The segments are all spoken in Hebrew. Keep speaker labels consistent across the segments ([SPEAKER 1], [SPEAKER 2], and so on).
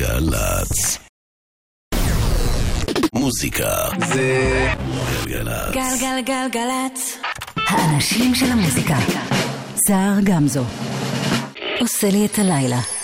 [SPEAKER 1] גלגלצ. מוזיקה זה גלגלצ.
[SPEAKER 2] גלגלגלגלצ. האנשים של המוזיקה. סער גמזו. עושה לי את הלילה.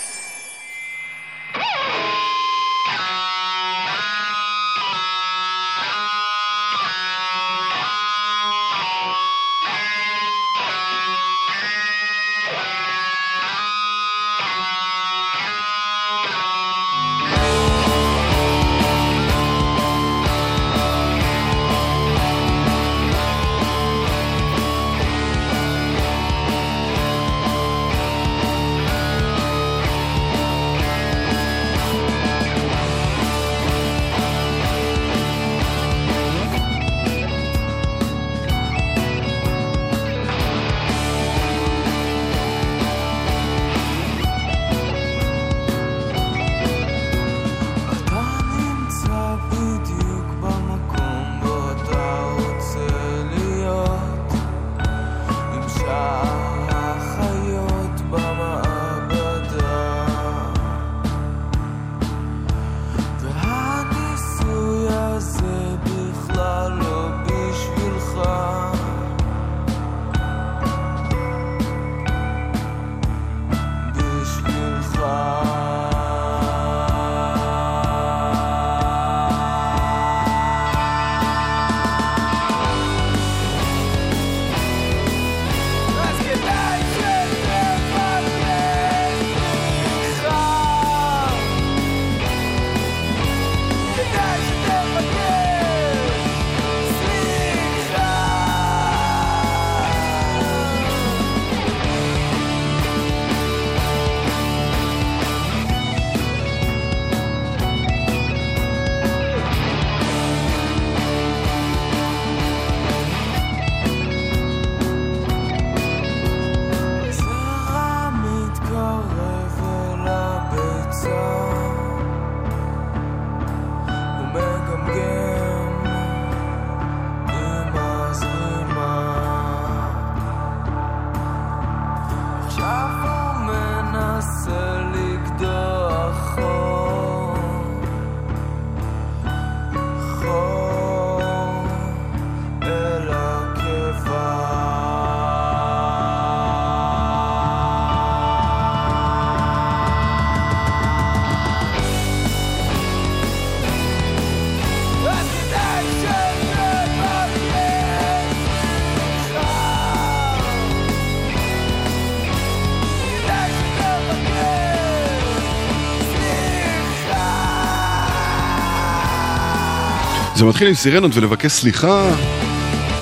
[SPEAKER 3] זה מתחיל עם סירנות ולבקש סליחה.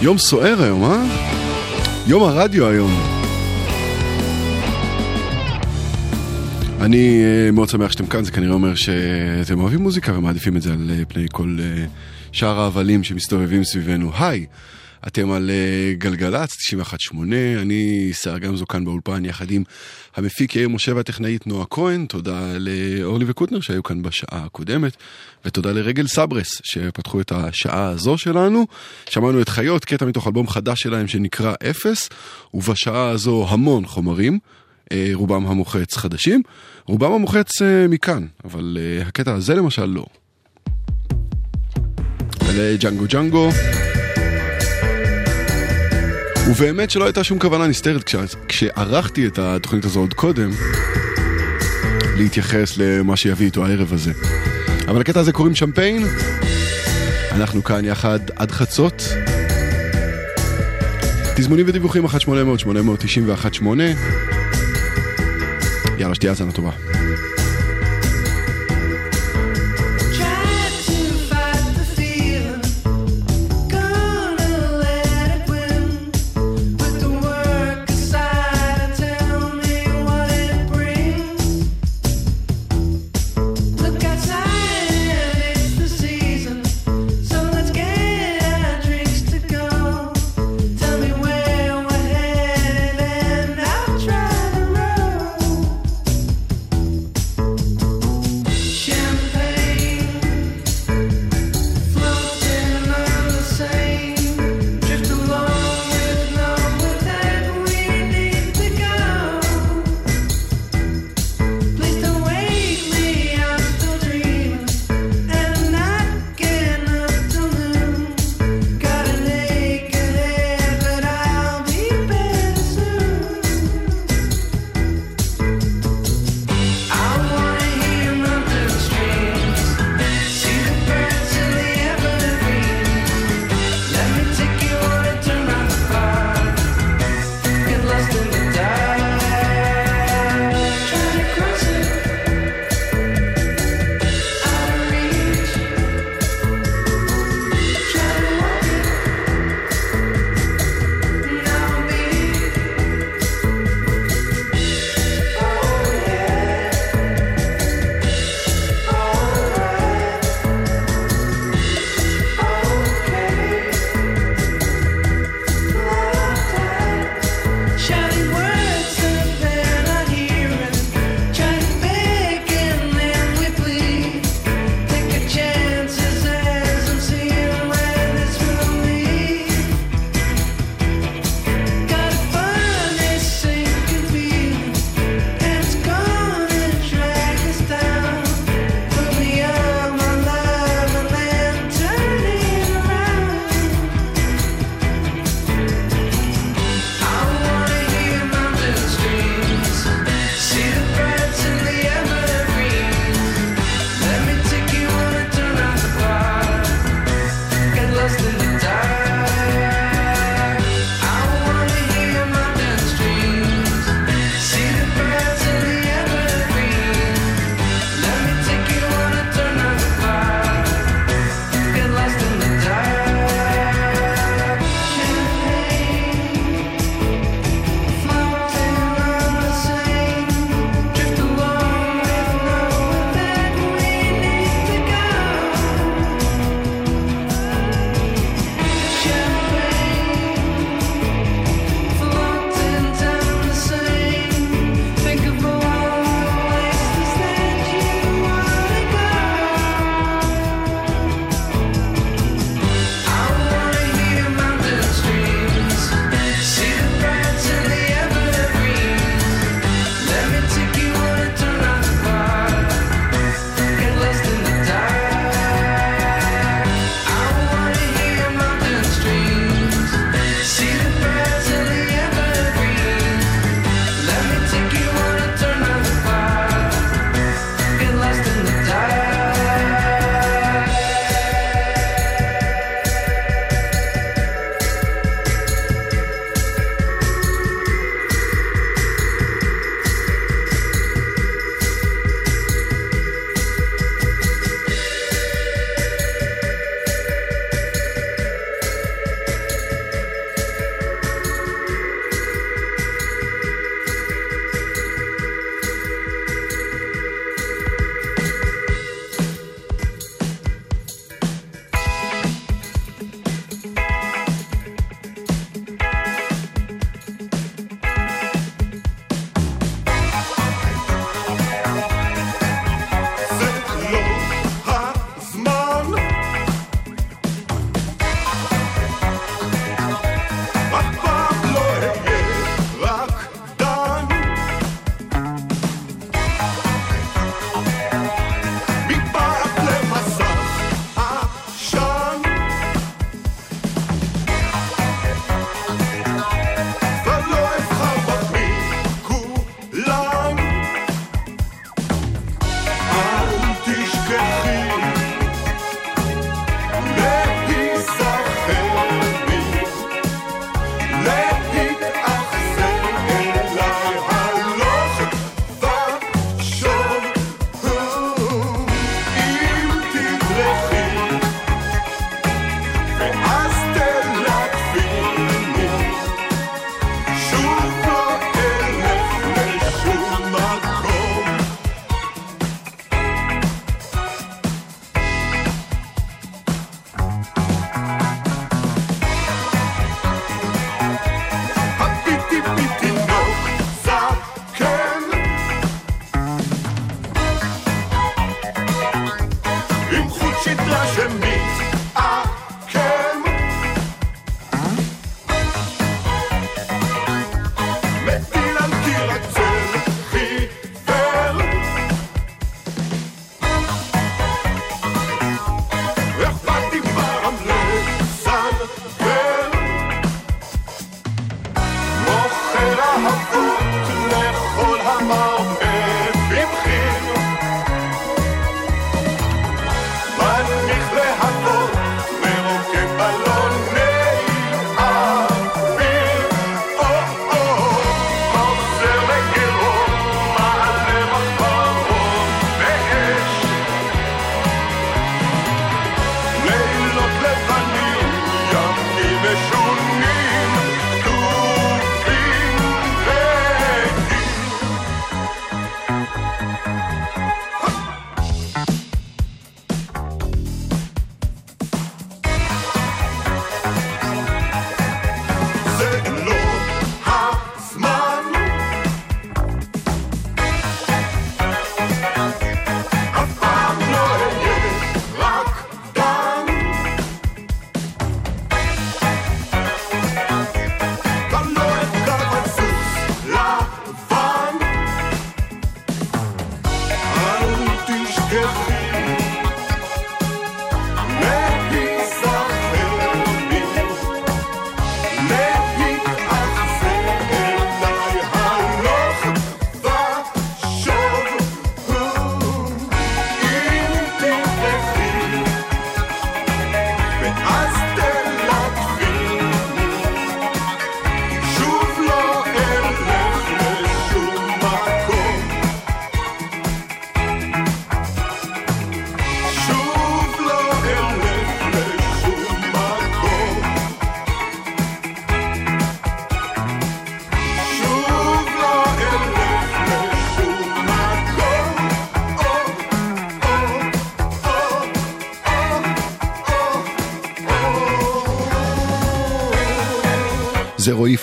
[SPEAKER 3] יום סוער היום, אה? יום הרדיו היום. אני אה, מאוד שמח שאתם כאן, זה כנראה אומר שאתם אוהבים מוזיקה ומעדיפים את זה על אה, פני כל אה, שאר ההבלים שמסתובבים סביבנו. היי, אתם על גלגלצ 91.8, אני שר גמזו כאן באולפן יחד עם המפיק יאיר משה והטכנאית נועה כהן, תודה לאורלי וקוטנר שהיו כאן בשעה הקודמת, ותודה לרגל סברס שפתחו את השעה הזו שלנו. שמענו את חיות, קטע מתוך אלבום חדש שלהם שנקרא אפס, ובשעה הזו המון חומרים. רובם המוחץ חדשים, רובם המוחץ מכאן, אבל הקטע הזה למשל לא. אלה ג'אנגו ג'אנגו. ובאמת שלא הייתה שום כוונה נסתרת כש... כשערכתי את התוכנית הזו עוד קודם, להתייחס למה שיביא איתו הערב הזה. אבל הקטע הזה קוראים שמפיין, אנחנו כאן יחד עד חצות. תזמונים ודיווחים 1-800-890-18 יאללה, שתהיה האזנה טובה.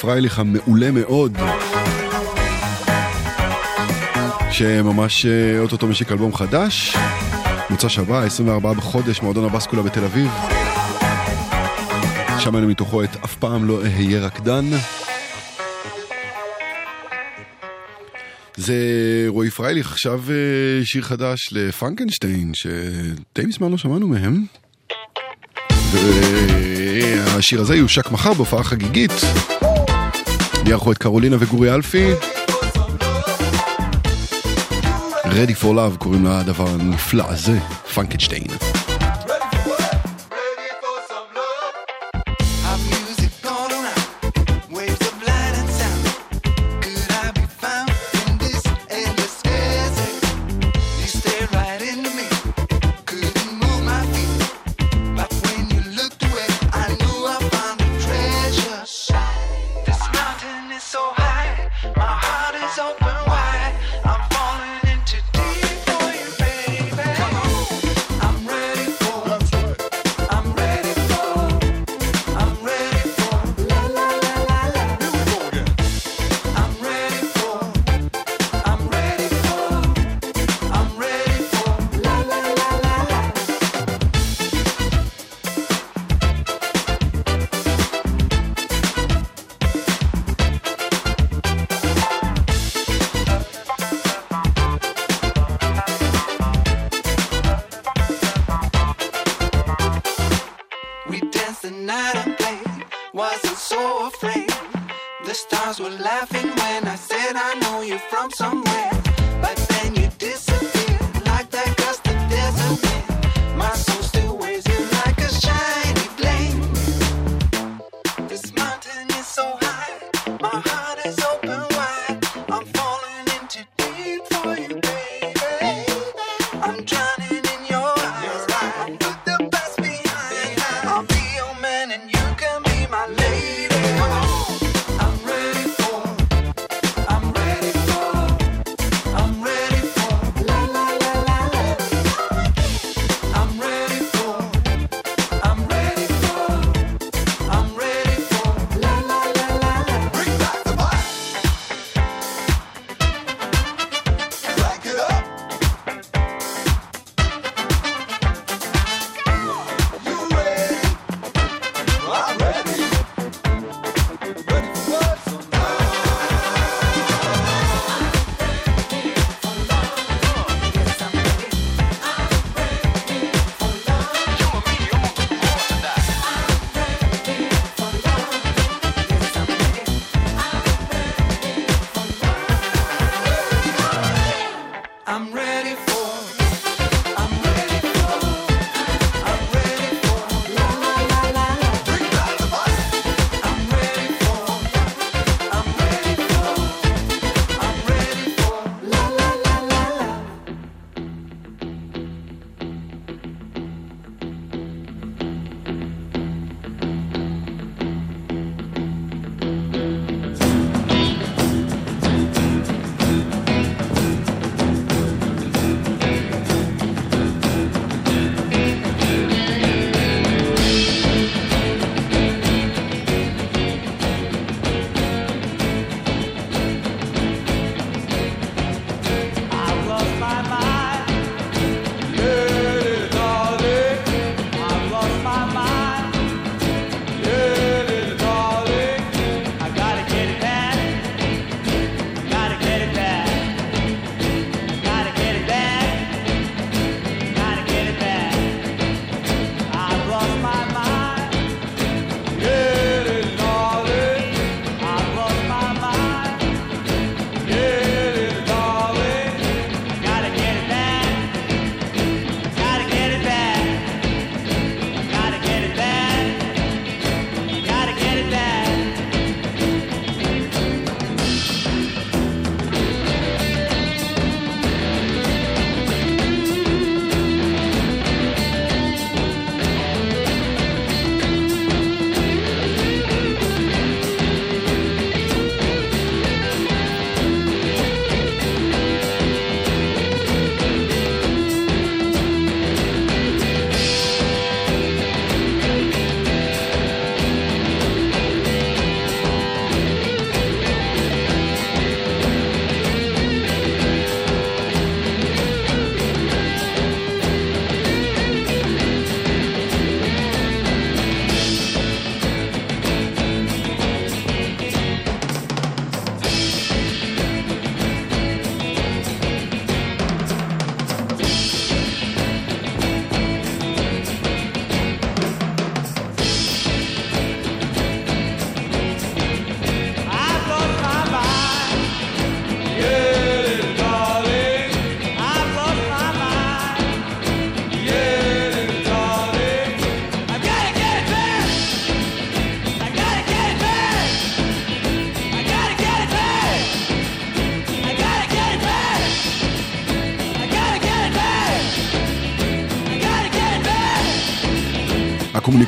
[SPEAKER 4] פרייליך המעולה מאוד. שממש אה, אוטוטו משיק אלבום חדש, מוצא שבה, 24 בחודש, מועדון הבסקולה בתל אביב. שמענו מתוכו את אף פעם לא אהיה רקדן. זה רועי פרייליך, עכשיו אה, שיר חדש לפרנקנשטיין, שדי מזמן לא שמענו מהם. והשיר הזה יושק מחר בהופעה חגיגית. יערכו את קרולינה וגורי אלפי. Ready for Love קוראים לדבר הנפלא הזה, פרנקנשטיין. stars were laughing when I said I know you from somewhere.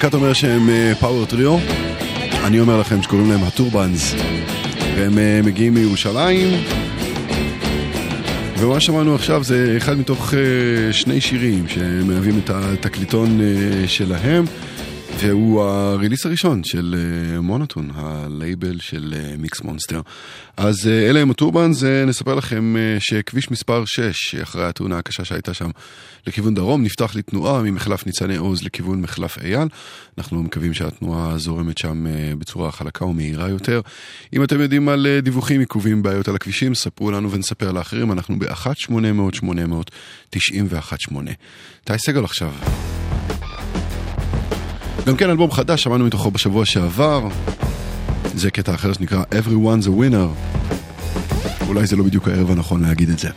[SPEAKER 3] הקומוניקט אומר שהם power אה, trio, אני אומר לכם שקוראים להם הטורבנס, והם אה, מגיעים מירושלים. ומה שמענו עכשיו זה אחד מתוך אה, שני שירים שמהווים את התקליטון שלהם. והוא ה release הראשון של אה, מונוטון, הלייבל של מיקס אה, מונסטר. אז אה, אלה הם הטורבנס, נספר לכם שכביש מספר 6, אחרי התאונה הקשה שהייתה שם לכיוון דרום, נפתח לתנועה ממחלף ניצני עוז לכיוון מחלף אייל. אנחנו מקווים שהתנועה זורמת שם בצורה חלקה ומהירה יותר. אם אתם יודעים על דיווחים, עיכובים, בעיות על הכבישים, ספרו לנו ונספר לאחרים, אנחנו ב-1-800-800-918. טי סגל עכשיו. גם כן אלבום חדש, שמענו מתוכו בשבוע שעבר. זה קטע אחר שנקרא Everyone's a Winner. אולי זה לא בדיוק הערב הנכון להגיד את זה.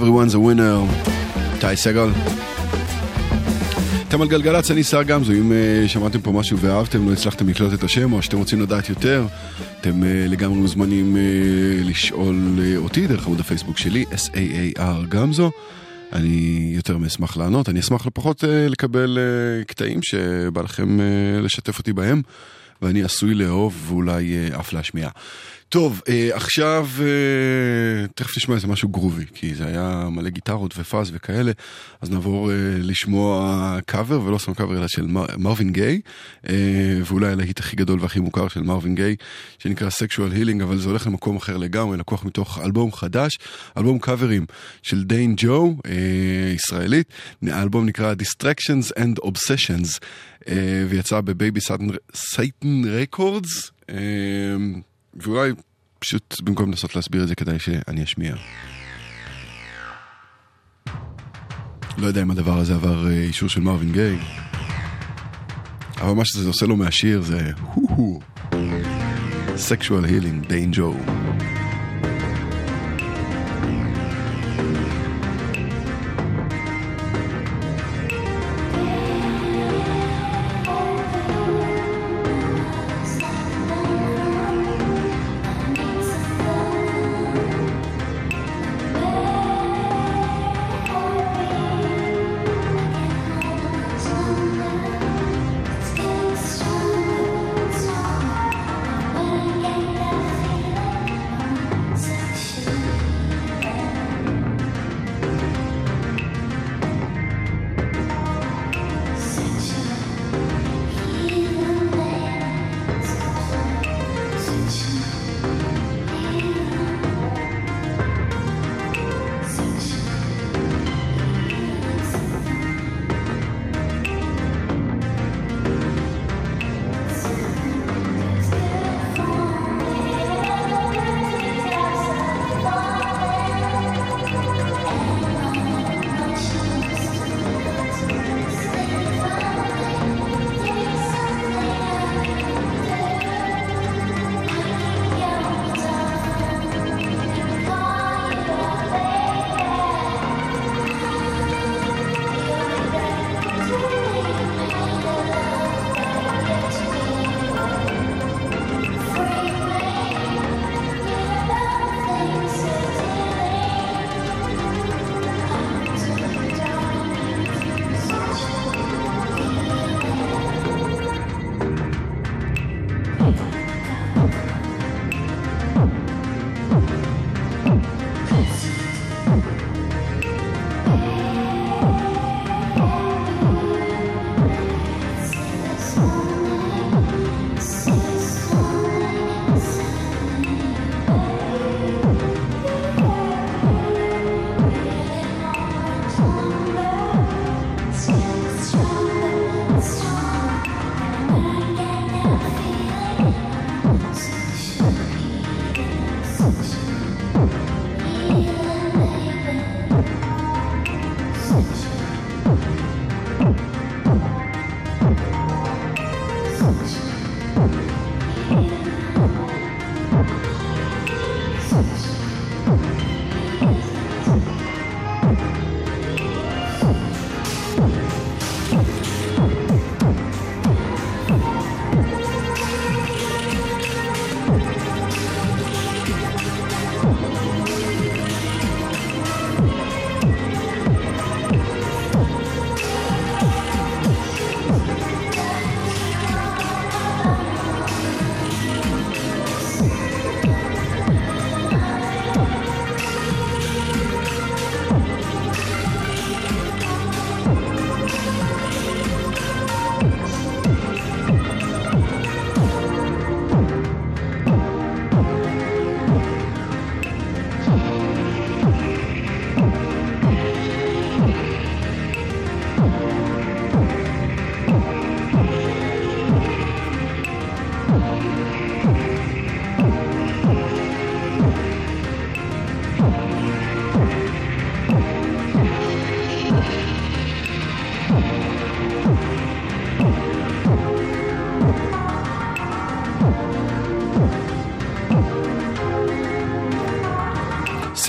[SPEAKER 3] Everyone's a winner, טי סגל. אתם על גלגלצ, אני שר גמזו, אם uh, שמעתם פה משהו ואהבתם, לא הצלחתם לקלוט את השם, או שאתם רוצים לדעת יותר, אתם uh, לגמרי מוזמנים uh, לשאול uh, אותי דרך עמוד הפייסבוק שלי, S-A-A-R גמזו. אני יותר מאשמח לענות, אני אשמח לפחות uh, לקבל uh, קטעים שבא לכם uh, לשתף אותי בהם, ואני עשוי לאהוב ואולי uh, אף להשמיע. טוב, אה, עכשיו אה, תכף נשמע איזה משהו גרובי, כי זה היה מלא גיטרות ופאז וכאלה, אז נעבור אה, לשמוע קאבר, ולא סתם קאבר אלא של מר, מרווין גיי, ואולי הלהיט הכי גדול והכי מוכר של מרווין גיי, שנקרא Sexual Healing, אבל זה הולך למקום אחר לגמרי, לקוח מתוך אלבום חדש, אלבום קאברים של דיין ג'ו, ישראלית, האלבום נקרא Distractions and Obsessions, ויצא בבייבי סייטן רקורדס. ואולי פשוט במקום לנסות להסביר את זה כדאי שאני אשמיע. לא יודע אם הדבר הזה עבר אה, אישור של מרווין גיי, אבל מה שזה עושה לו מהשיר זה הו-הו. sexual healing, דיין ג'ו.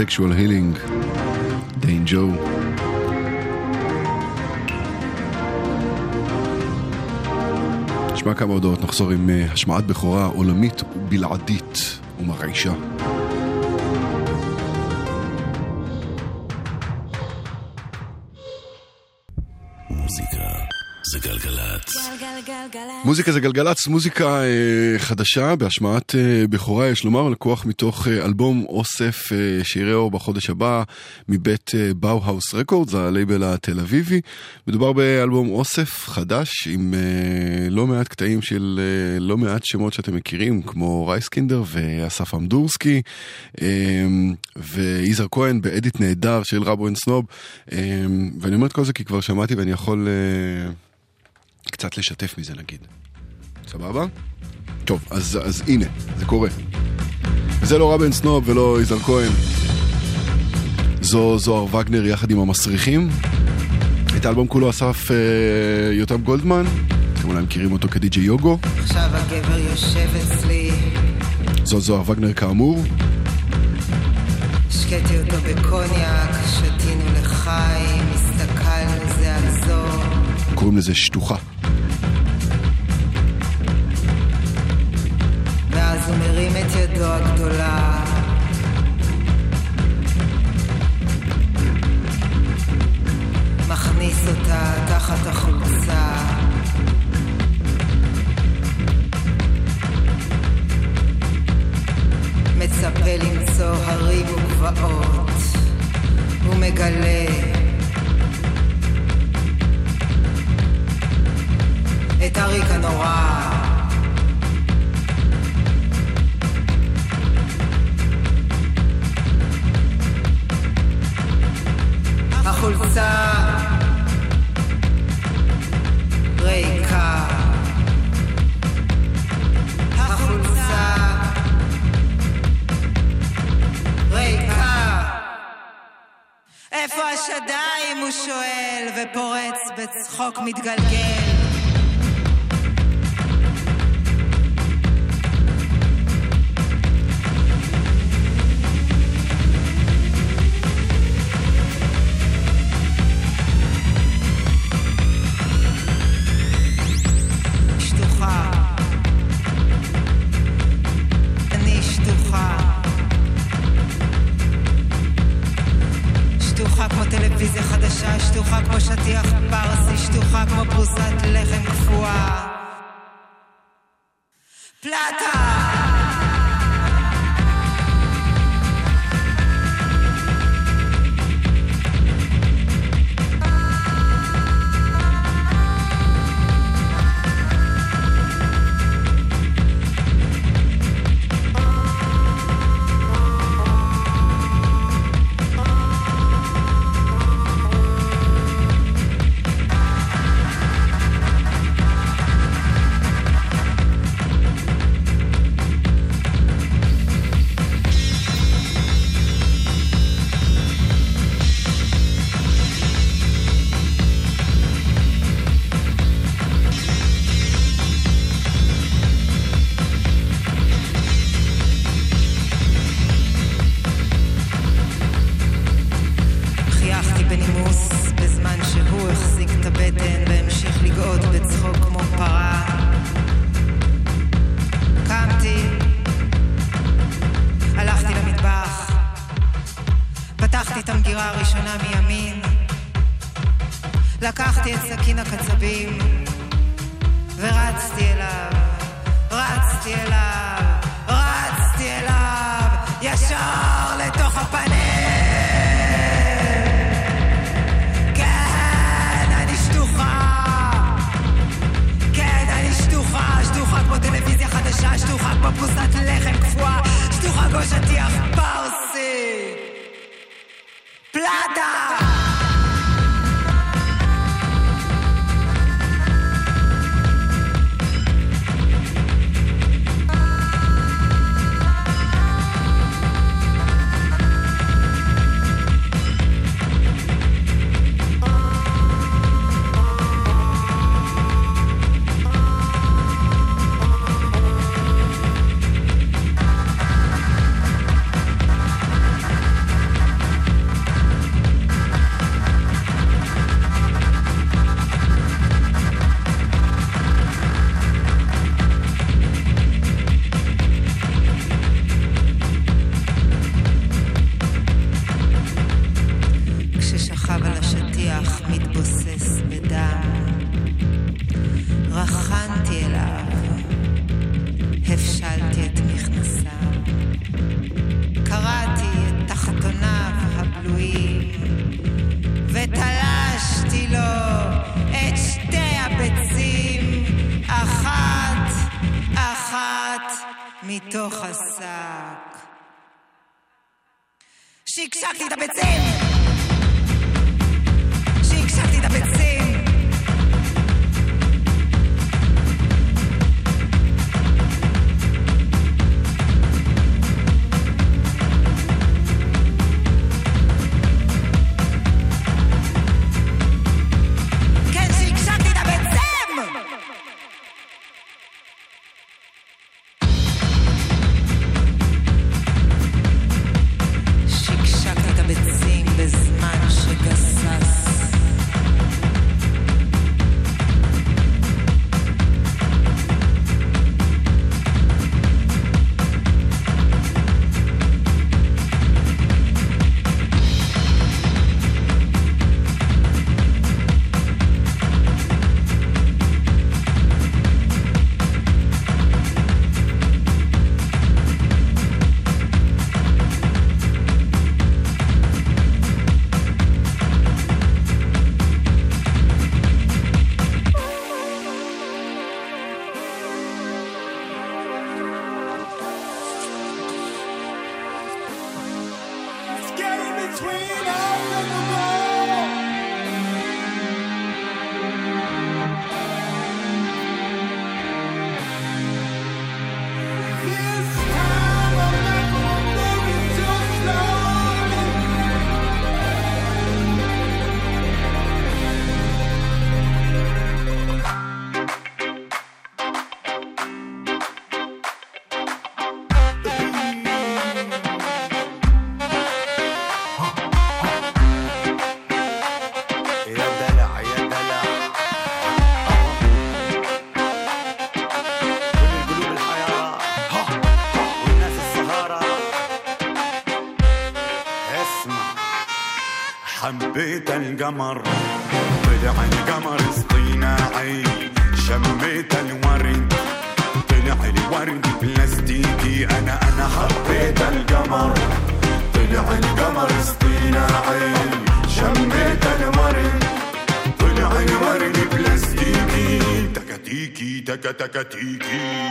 [SPEAKER 3] Sexual healing, דיין ג'ו. נשמע כמה הודעות, נחזור עם אה, השמעת בכורה עולמית ובלעדית ומרעישה.
[SPEAKER 1] מוזיקה זה גלגלצ,
[SPEAKER 3] מוזיקה אה, חדשה בהשמעת אה, בכורה, יש לומר, לקוח מתוך אה, אלבום אוסף אה, שיראה אור בחודש הבא מבית אה, באו-האוס רקורדס, הלייבל התל אביבי. מדובר באלבום אוסף חדש עם אה, לא מעט קטעים של אה, לא מעט שמות שאתם מכירים, כמו רייסקינדר ואסף אמדורסקי, אה, ויזהר כהן ב edit נהדר של רבו אנד סנוב. אה, ואני אומר את כל זה כי כבר שמעתי ואני יכול... אה, קצת לשתף מזה נגיד. סבבה? טוב, אז, אז הנה, זה קורה. זה לא רבן סנוב ולא יזהר כהן. זו זוהר וגנר יחד עם המסריחים. את האלבום כולו אסף אה, יותם גולדמן. אתם אולי מכירים אותו כדי.ג'יי יוגו.
[SPEAKER 5] עכשיו הגבר יושב אצלי,
[SPEAKER 3] זו זוהר וגנר כאמור.
[SPEAKER 5] השקיתי אותו בקוניאק, שתינו לחיים, הסתכלנו זה על זו.
[SPEAKER 3] קוראים לזה שטוחה.
[SPEAKER 5] ואז הוא מרים את ידו הגדולה. מכניס אותה תחת החולצה. מצפה למצוא הרים וגבעות. הוא מגלה את אריק הנורא. החולצה ריקה. החולצה ריקה. איפה השדיים? הוא שואל, ופורץ בצחוק מתגלגל. פרסי, שטוחה כמו פרוסת לחם קפואה. פלטה!
[SPEAKER 6] القمر طلع القمر اصطناعي شميت الورد طلع الورد بلاستيكي أنا أنا حبيت القمر. طلع القمر اصطناعي شميت الورد طلع الورد بلاستيكي تكتيكي تكتكتيكي.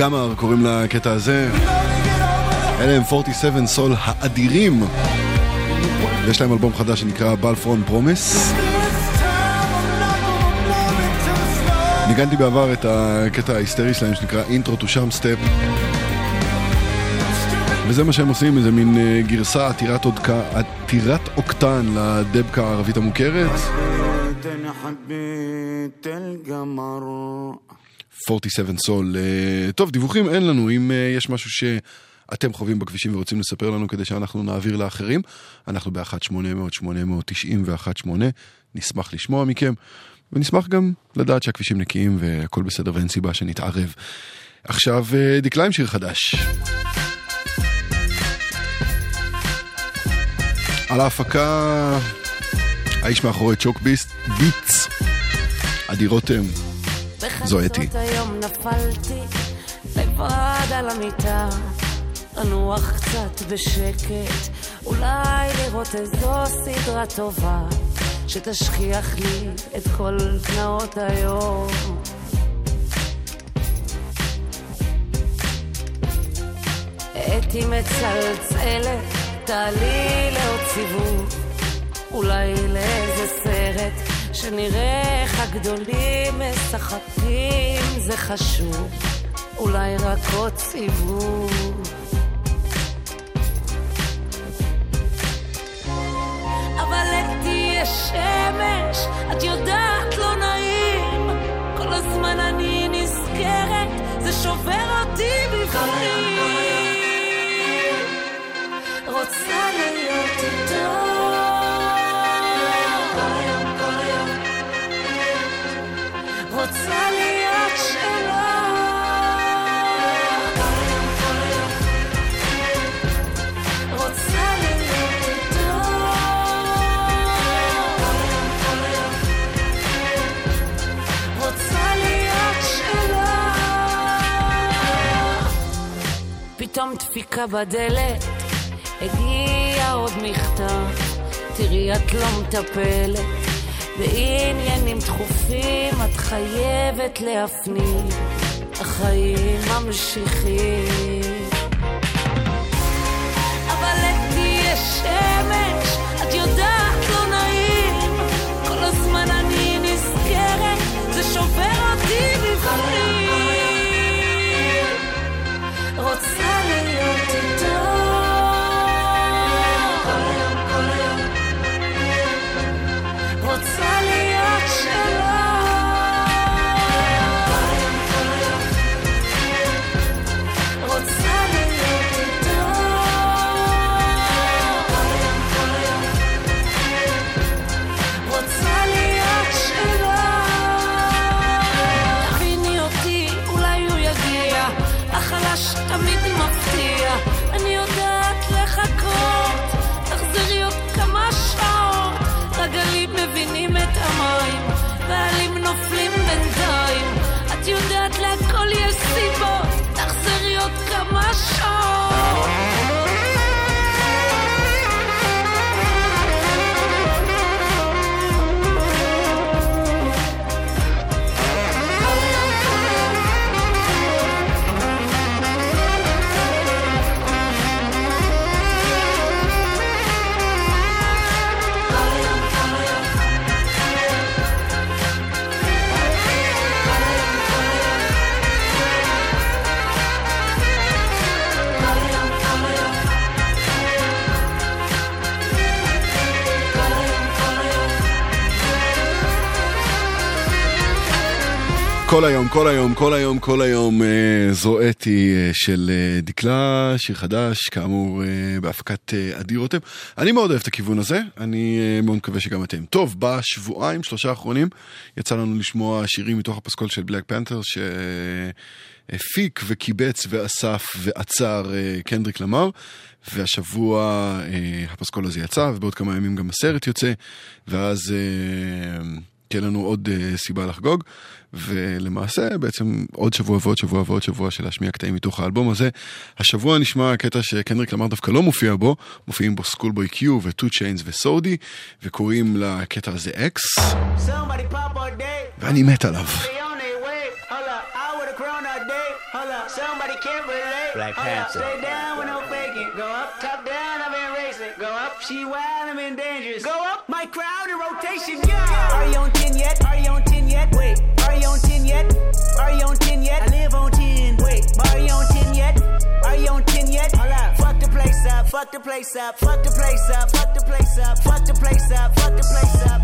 [SPEAKER 3] גמר קוראים לקטע הזה. אלה הם 47 סול האדירים. ויש להם אלבום חדש שנקרא בלפרון
[SPEAKER 6] slow.
[SPEAKER 3] ניגנתי בעבר את הקטע ההיסטרי שלהם שנקרא אינטרו טו שם סטפ. וזה מה שהם עושים, איזה מין אה, גרסה עתירת, אודקה, עתירת אוקטן לדבקה הערבית המוכרת. 47 סול. אה, טוב, דיווחים אין לנו, אם אה, יש משהו שאתם חווים בכבישים ורוצים לספר לנו כדי שאנחנו נעביר לאחרים, אנחנו ב-1-800-890-1-8, נשמח לשמוע מכם, ונשמח גם לדעת שהכבישים נקיים והכל בסדר ואין סיבה שנתערב. עכשיו, אה, דקלה עם שיר חדש. על ההפקה, האיש מאחורי צ'וק ביסט, ביטס, עדי רותם. זו אתי.
[SPEAKER 7] בחצות היום נפלתי לבד על המיטה, לנוח קצת בשקט, אולי לראות איזו סדרה טובה, שתשכיח לי את כל תנאות היום. אתי מצלצלת, תעלי לעוד סיבוב. אולי לאיזה סרט שנראה איך הגדולים משחקים זה חשוב. אולי רק עוד סיבוב. אבל איך תהיה שמש את יודעת לא נעים. כל הזמן אני נזכרת זה שובר אותי בפנים. רוצה פתאום דפיקה בדלת. הגיע עוד מכתב, תראי את לא מטפלת. בעניינים דחופים, את חייבת להפנים, החיים ממשיכים. אבל איך תהיה שמש, את יודעת לא נעים, כל הזמן אני נזכרת, זה שובר אותי בפנים. רוצה רוצה
[SPEAKER 3] כל היום, כל היום, כל היום, כל היום אה, זו אתי אה, של אה, דקלה, שיר חדש, כאמור בהפקת עדי רותם. אני מאוד אוהב את הכיוון הזה, אני מאוד מקווה שגם אתם. טוב, בשבועיים, שלושה האחרונים, יצא לנו לשמוע שירים מתוך הפסקול של בלק פנתר, שהפיק וקיבץ ואסף ועצר קנדריק למר. והשבוע אה, הפסקול הזה יצא, ובעוד כמה ימים גם הסרט יוצא, ואז אה, תהיה לנו עוד אה, סיבה לחגוג. ולמעשה בעצם עוד שבוע ועוד שבוע ועוד שבוע של להשמיע קטעים מתוך האלבום הזה. השבוע נשמע קטע שקנדריק אמר דווקא לא מופיע בו, מופיעים בו סקולבוי קיו וטו צ'יינז וסאודי, וקוראים לקטע הזה אקס, ואני מת עליו.
[SPEAKER 8] She wild, I'm in danger. Go up, my crowd in rotation. Yeah. Are you on 10 yet? Are you on yet? Are you on 10 yet? I live on 10. Wait, are you on 10 yet? Are you on 10 yet? Hold up, fuck the place up, fuck the place up, fuck the place up, fuck the place up, fuck the place up, fuck the place up.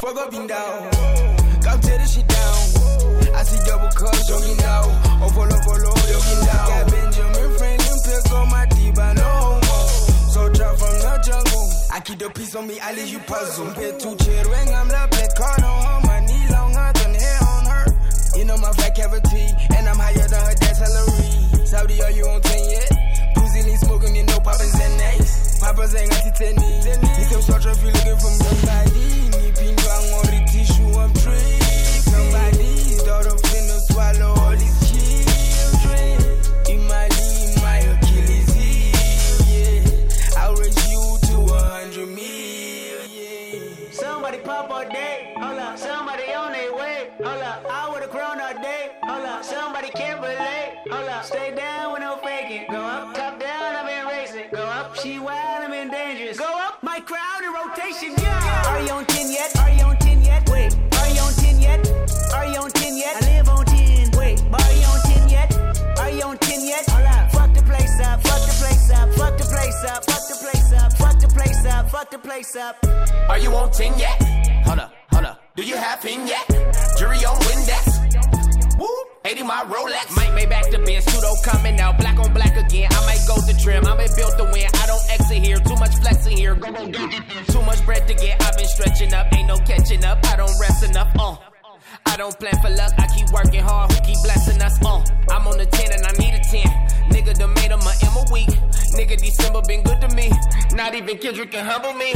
[SPEAKER 9] Fuck up and down. Come tear this shit down. I see double cups, yogi now. Oh, follow, follow, yogi down. Got Benjamin Franklin, pick on my deep, I know. So drop from the jungle. I keep the peace on me, I leave you puzzle. Pit two chair ring, I'm the black card on. My I ain't got You Need some if you looking for. Somebody
[SPEAKER 8] place up.
[SPEAKER 9] Are you on 10 yet? Hold up, hold up. Do you have pin yet? Jury on Windex. Woo, 80 my Rolex. Mike made back the Benz, pseudo coming out, black on black again. I might go to trim, I been built to win. I don't exit here, too much flexing here. Go, go, go. Too much bread to get, I've been stretching up, ain't no catching up. I don't rest enough, uh. I don't plan for luck, I keep working hard, who keep blessing us, uh. I'm on the 10 and I need a 10. Nigga done made him a M a week. Nigga December been good to me. Not even Kendrick can humble me.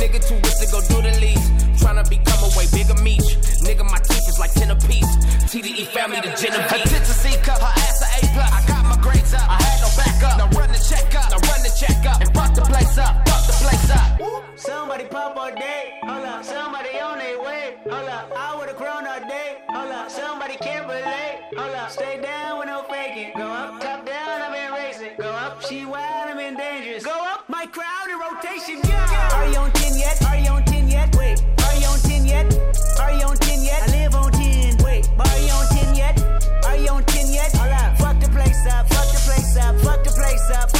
[SPEAKER 9] Nigga too rich to go do the least. Tryna become a way bigger meat. Nigga, my teeth is like 10 apiece. TDE family to Genevieve. Her tits a C cup, her ass a A plus. I got my grades up, I had no backup. Now run the check up, now run the check up. And fuck the place up, fuck the place up.
[SPEAKER 8] Somebody pop all day, hold up. Somebody on their way, hold up. I Somebody can't relate, hold up. Stay down with no faking. Go up, top down, I've been racing. Go up, she wild, I'm in dangerous. Go up, my crowd in rotation, yeah. Are you on 10 yet? Are you on 10 yet? Wait, are you on 10 yet? Are you on 10 yet? I live on 10. Wait, are you on 10 yet? Are you on 10 yet? Hold up, fuck the place up, fuck the place up, fuck the place up,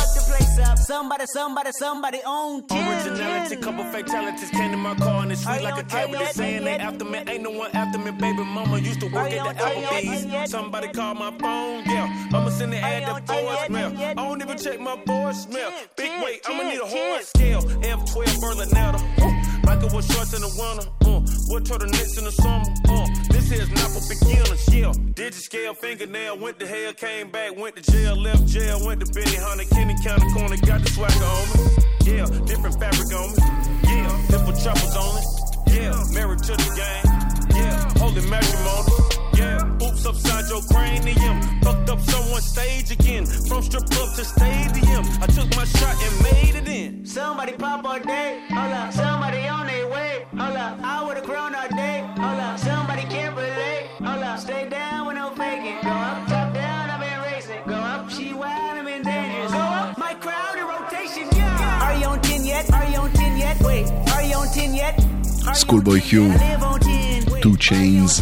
[SPEAKER 8] Somebody, somebody, somebody on 10.
[SPEAKER 10] Originality, couple fatalities came in my car and it's sweet like a cat with a saying they after me. Ain't no one after me, baby mama used to work at the Applebee's. Somebody called my phone, yeah. I'ma send the ad to voicemail. I don't even check my voicemail. Big weight, I'ma need a horse scale. F12 Berlinetta. Michael with shorts in the winter. Uh, what turtlenecks in the summer. Uh, this here's not for beginners, yeah. Digit scale fingernail, went to hell, came back, went to jail, left jail, went to Benny Hunter, Kenny County Corner, got the swagger on me. Yeah, different fabric on me. Yeah, different choppers on it. Yeah, married to the game. Yeah, holy matrimony. Yeah, oops upside your cranium. Fucked up someone's stage again. From strip club to stadium. I took my shot and made it in.
[SPEAKER 8] Somebody pop all day, hold up. Somebody on their way, hold up. I would've grown all day, hold up. Somebody can't relate, hold up. Stay down with no faking. Go up, top down, I've been racing. Go up, she wild, I'm in dangerous. Go up, my crowd in rotation, yeah. Are you on 10 yet? Are you on 10 yet? Wait, are you on 10 yet? Are you on
[SPEAKER 3] Schoolboy
[SPEAKER 8] 10
[SPEAKER 3] Q,
[SPEAKER 8] yet? I live on 10. Wait,
[SPEAKER 3] Two
[SPEAKER 8] are you on
[SPEAKER 3] Chains,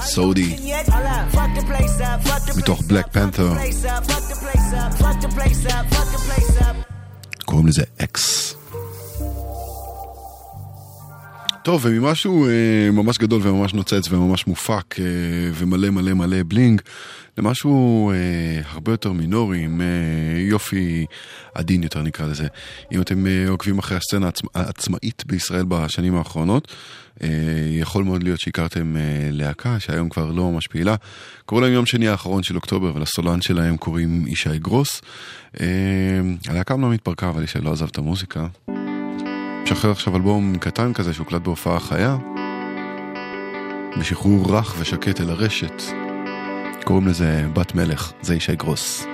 [SPEAKER 8] 10 yet?
[SPEAKER 3] סודי, מתוך בלק פנתר, קוראים לזה אקס.
[SPEAKER 2] טוב, וממשהו אה, ממש גדול וממש נוצץ וממש מופק אה, ומלא מלא מלא בלינג, למשהו אה, הרבה יותר מינורי, עם אה, יופי עדין יותר נקרא לזה. אם אתם אה, עוקבים אחרי הסצנה העצמ, העצמאית בישראל בשנים האחרונות, אה, יכול מאוד להיות שהכרתם אה, להקה שהיום כבר לא ממש פעילה. קוראים להם יום שני האחרון של אוקטובר, ולסולן שלהם קוראים ישי גרוס. אה, הלהקה אמנם התפרקה, אבל ישי לא עזב את המוזיקה. משחרר עכשיו אלבום קטן כזה שהוקלט בהופעה חיה, בשחרור רך ושקט אל הרשת. קוראים לזה בת מלך, זה ישי גרוס.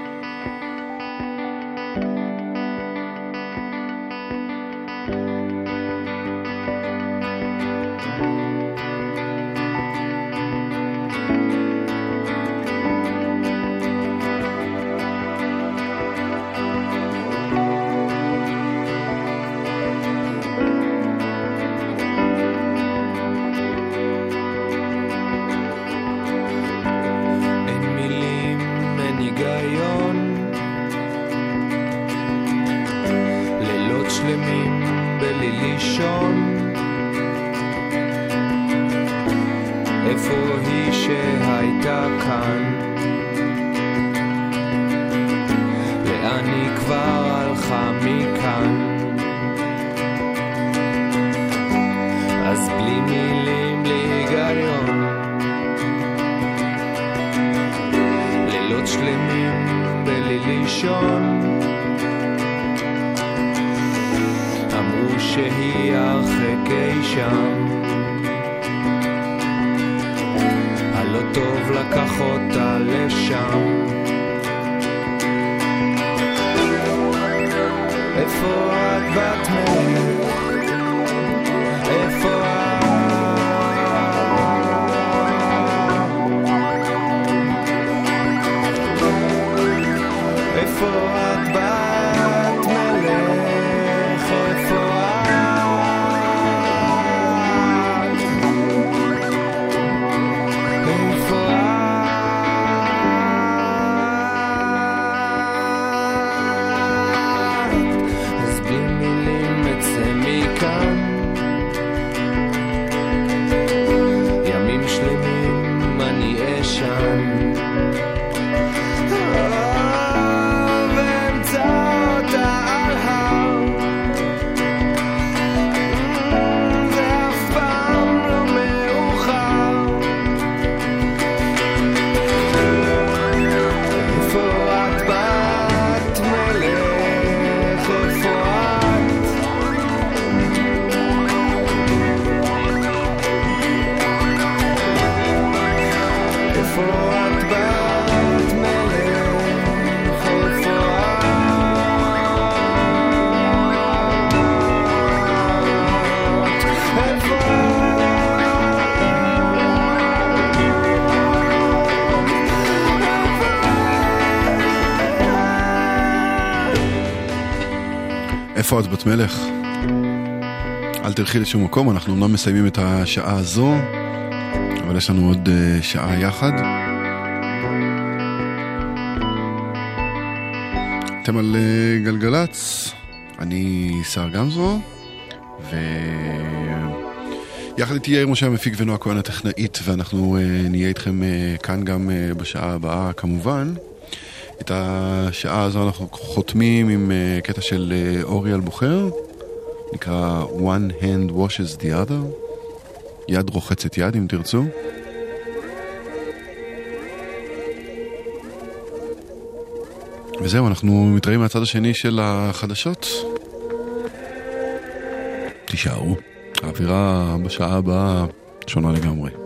[SPEAKER 3] מלך?
[SPEAKER 2] אל תלכי לשום מקום, אנחנו אומנם מסיימים את השעה הזו, אבל יש לנו עוד uh, שעה יחד. אתם על uh, גלגלצ, אני שר גמזו, ויחד איתי יאיר משה המפיק ונועה כהן הטכנאית, ואנחנו uh, נהיה איתכם כאן גם בשעה הבאה כמובן. את השעה הזו אנחנו חותמים עם uh, קטע של uh, אורי אלבוחר, נקרא One Hand Washes the Other, יד רוחצת יד אם תרצו. וזהו, אנחנו מתראים מהצד השני של החדשות. תישארו, האווירה בשעה הבאה שונה לגמרי.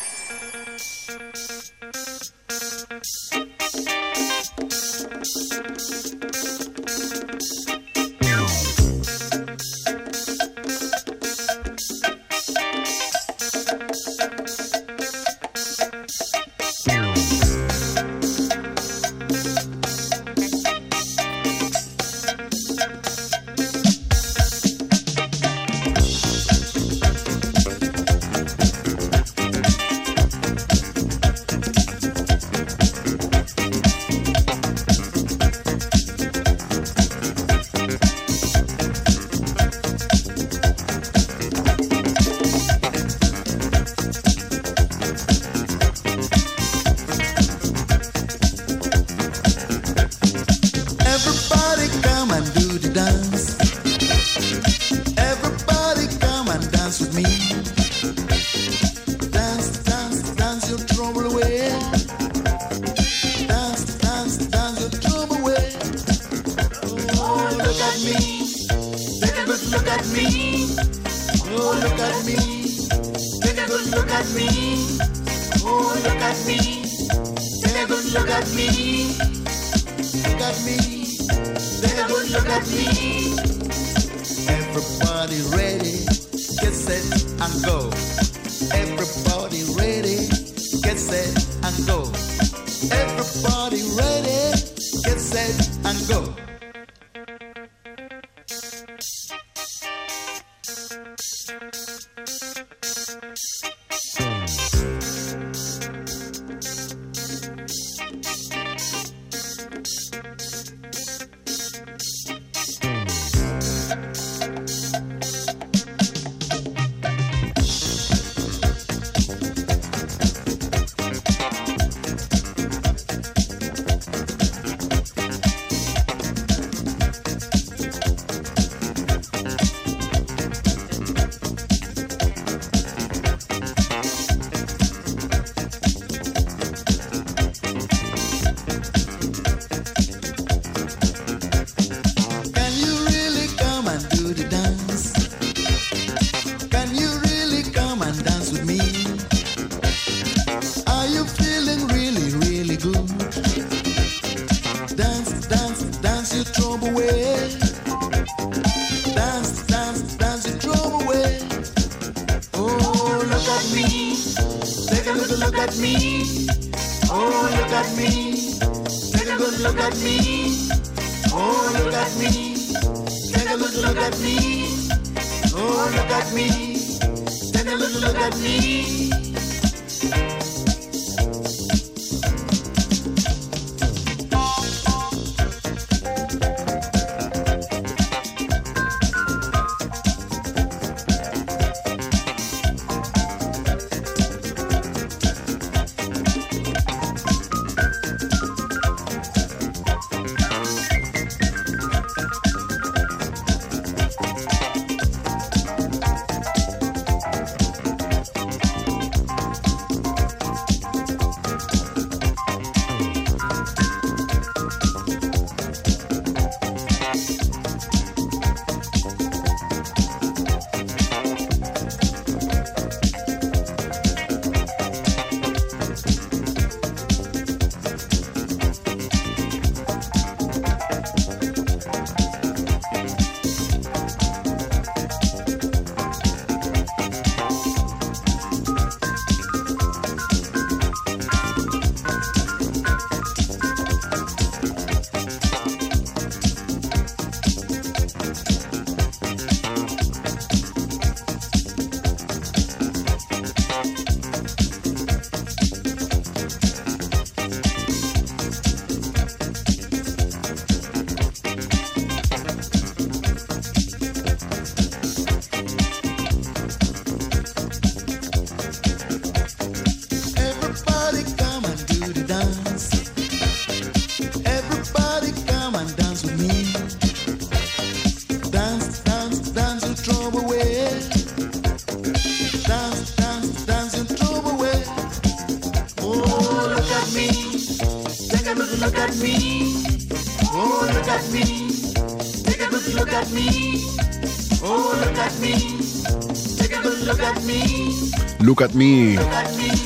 [SPEAKER 11] Look at me.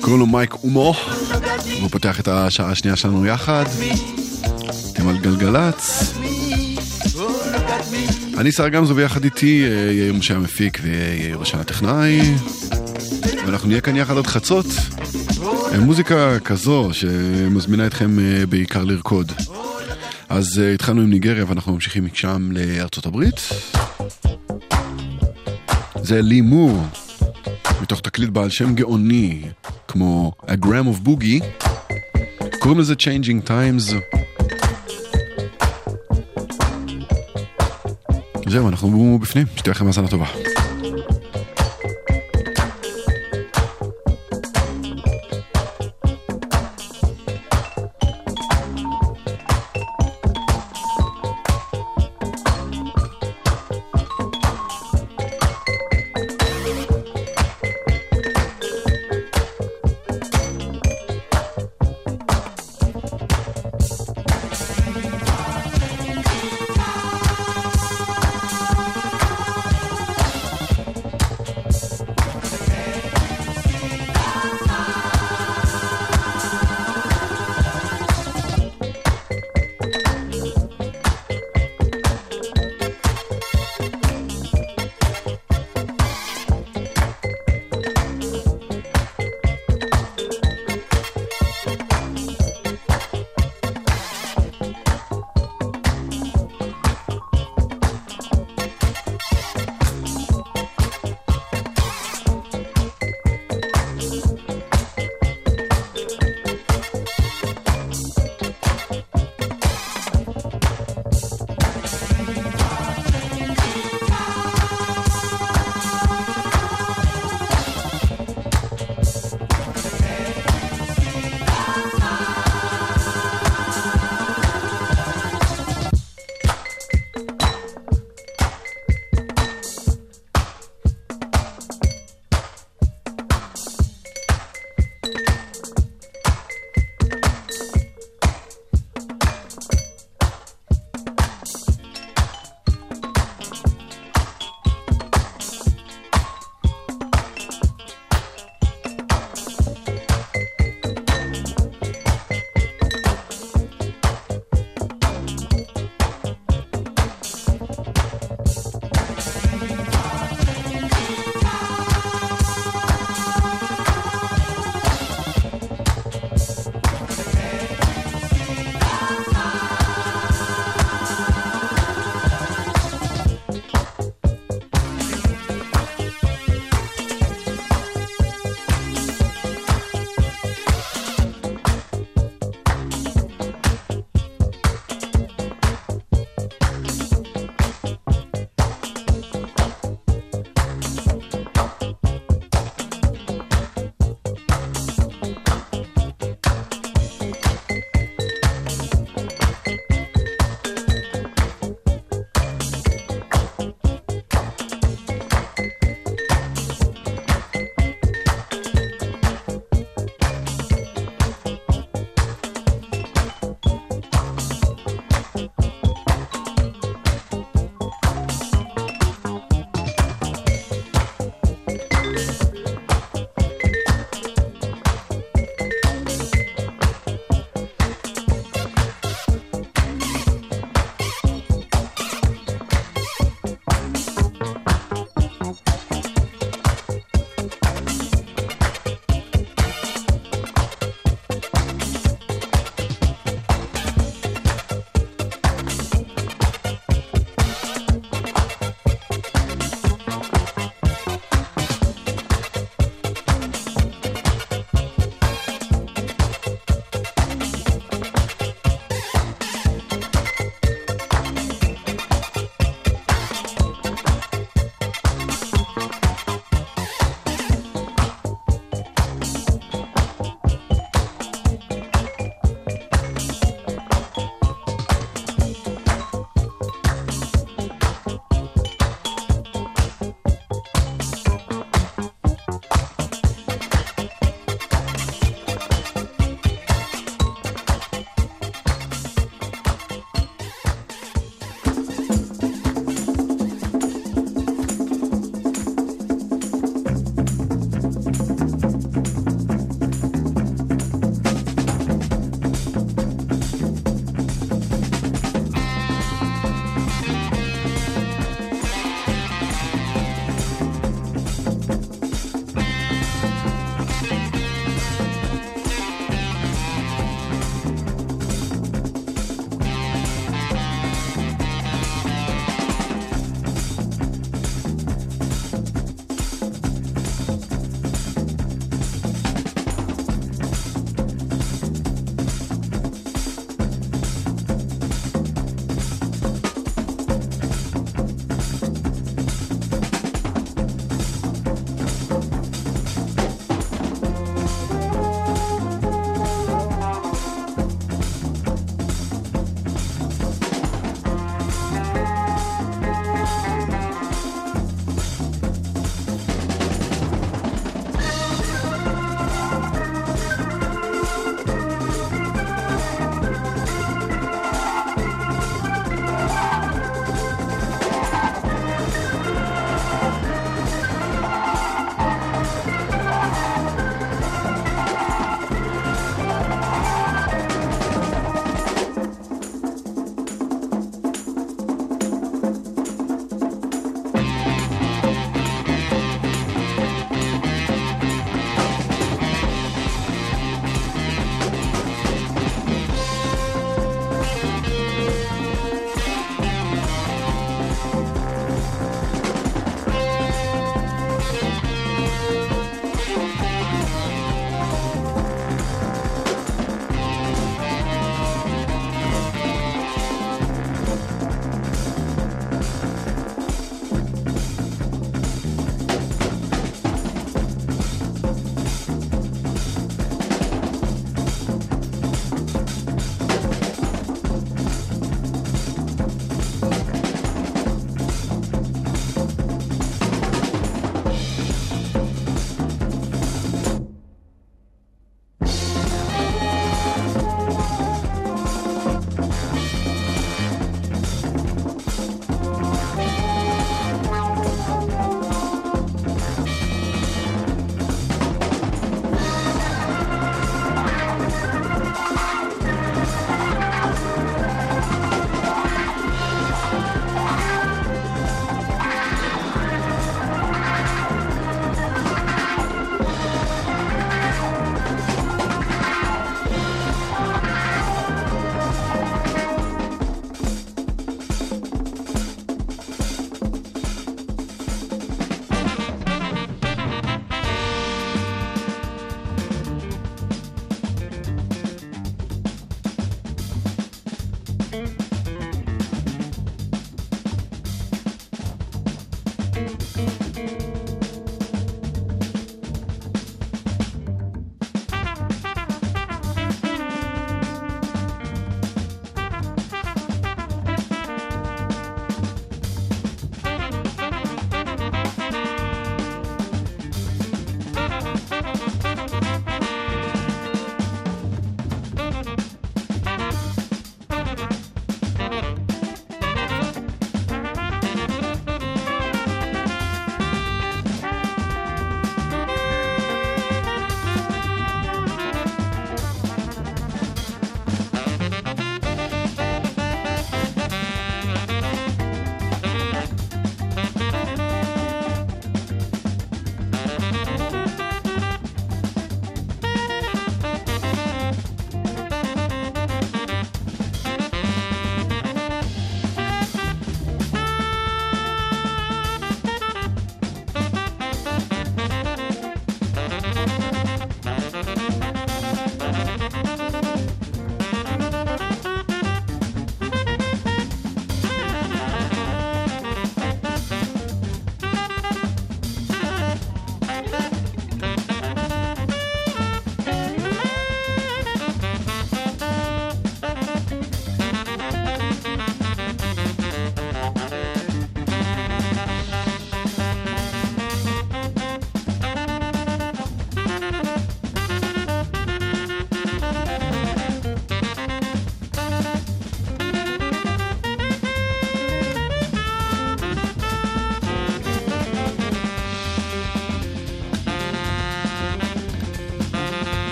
[SPEAKER 3] קוראים לו מייק אומו. והוא פותח את השעה השנייה שלנו יחד. אתם על גלגלצ. אני שר גמזו ויחד איתי אה, יאיר משה המפיק ויאיר ראשן הטכנאי. ואנחנו נהיה כאן יחד עד חצות. מוזיקה כזו שמזמינה אתכם אה, בעיקר לרקוד. אז אה, התחלנו עם ניגריה ואנחנו ממשיכים משם לארצות הברית. זה לי מור, מתוך תקליט בעל שם גאוני, כמו A Gram of Boogie. קוראים לזה Changing Times. זהו, אנחנו בפנים, שתהיה לכם האזנה טובה.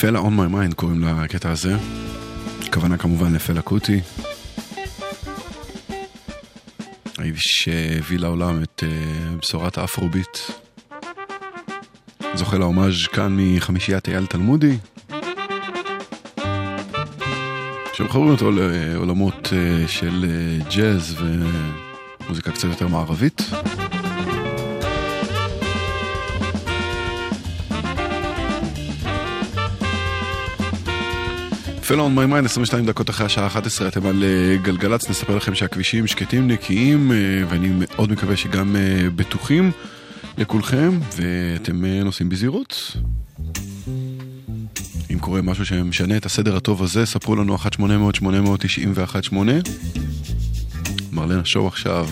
[SPEAKER 3] Fela on my mind קוראים לקטע הזה. הכוונה כמובן לפלה קוטי. האיש שהביא לעולם את uh, בשורת האפרוביט. זוכה להומאז' כאן מחמישיית אייל תלמודי.
[SPEAKER 12] שמחברים אותו לעולמות uh, של uh, ג'אז ומוזיקה קצת יותר מערבית. פלו און מי מיין, 22 דקות אחרי השעה 11, אתם על אה, גלגלצ, נספר לכם שהכבישים שקטים, נקיים, אה, ואני מאוד מקווה שגם אה, בטוחים לכולכם, ואתם נוסעים בזהירות. אם קורה משהו שמשנה את הסדר הטוב הזה, ספרו לנו 1-800-891-8. מרלנה שואו עכשיו.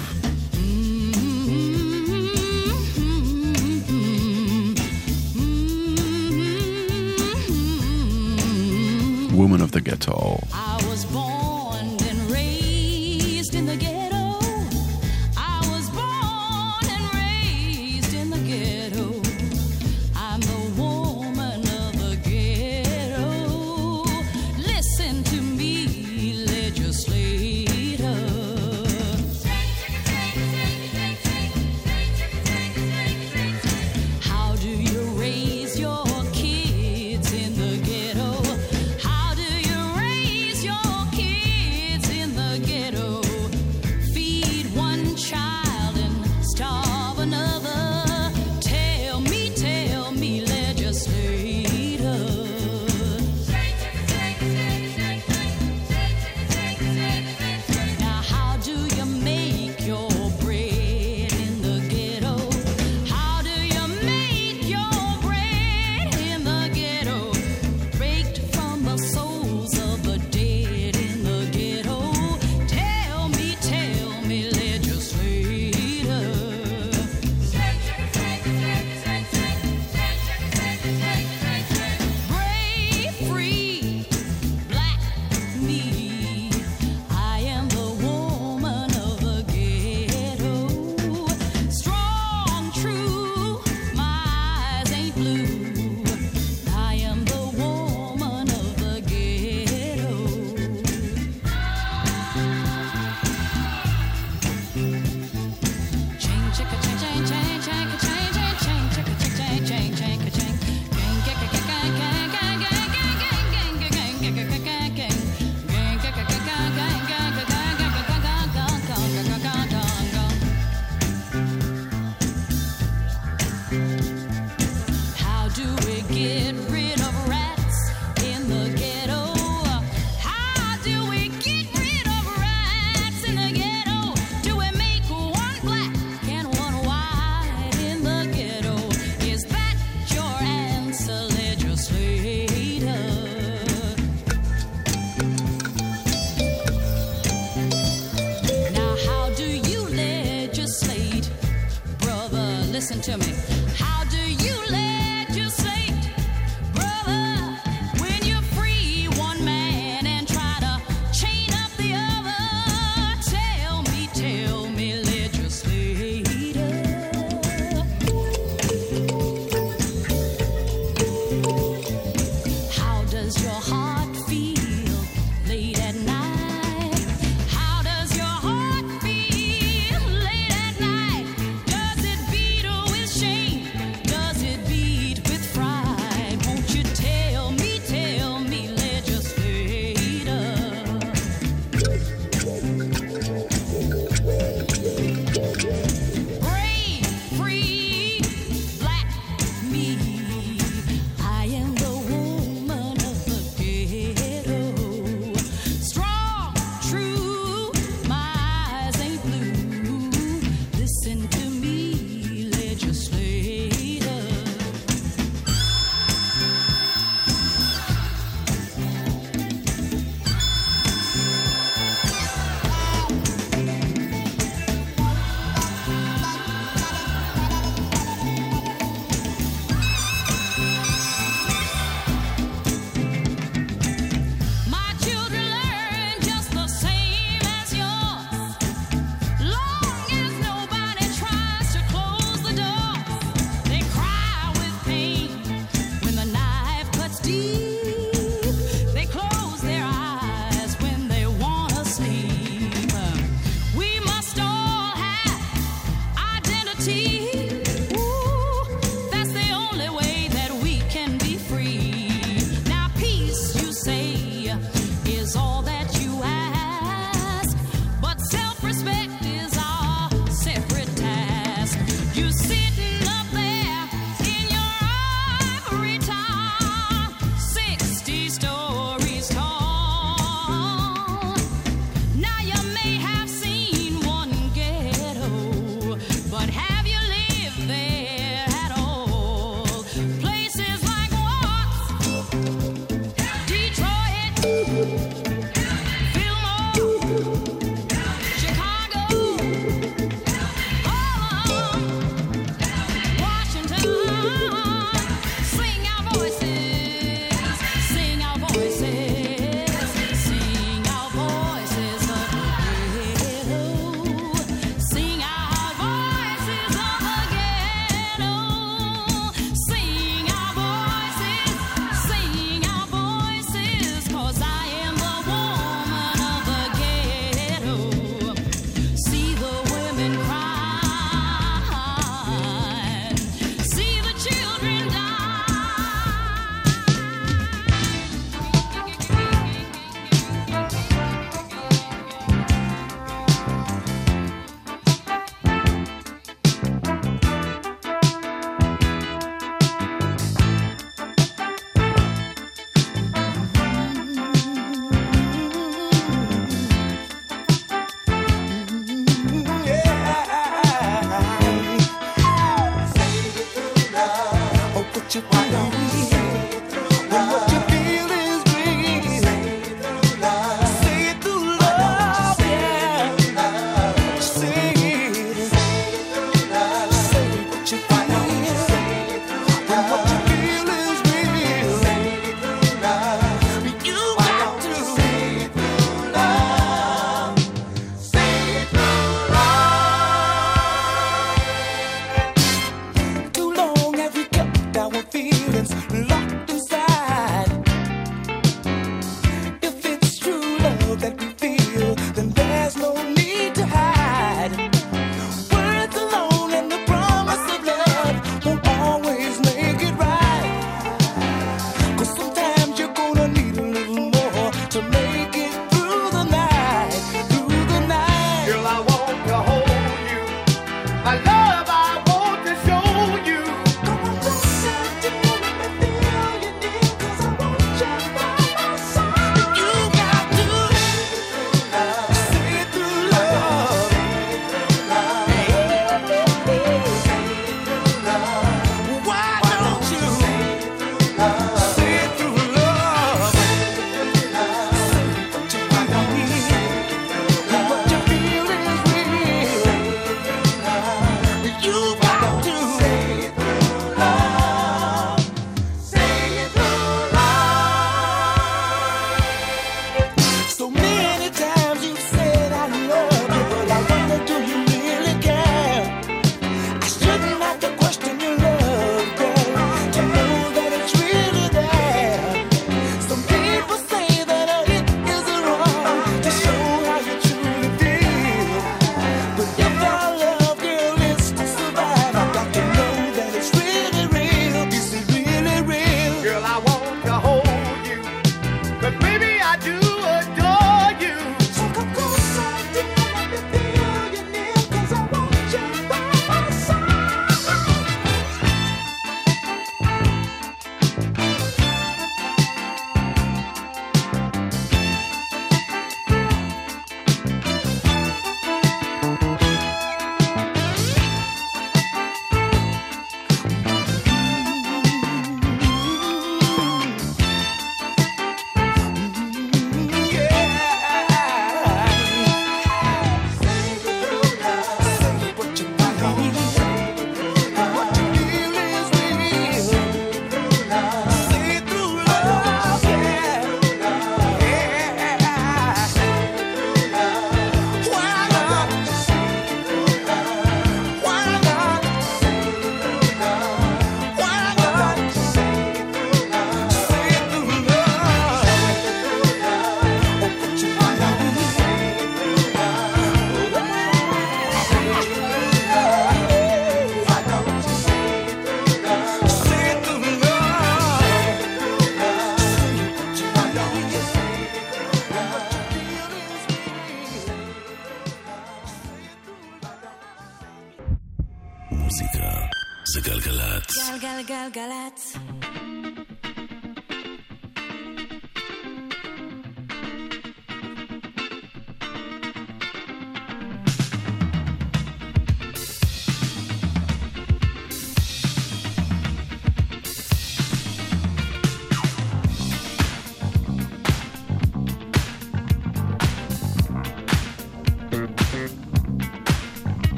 [SPEAKER 12] Woman of the Ghetto.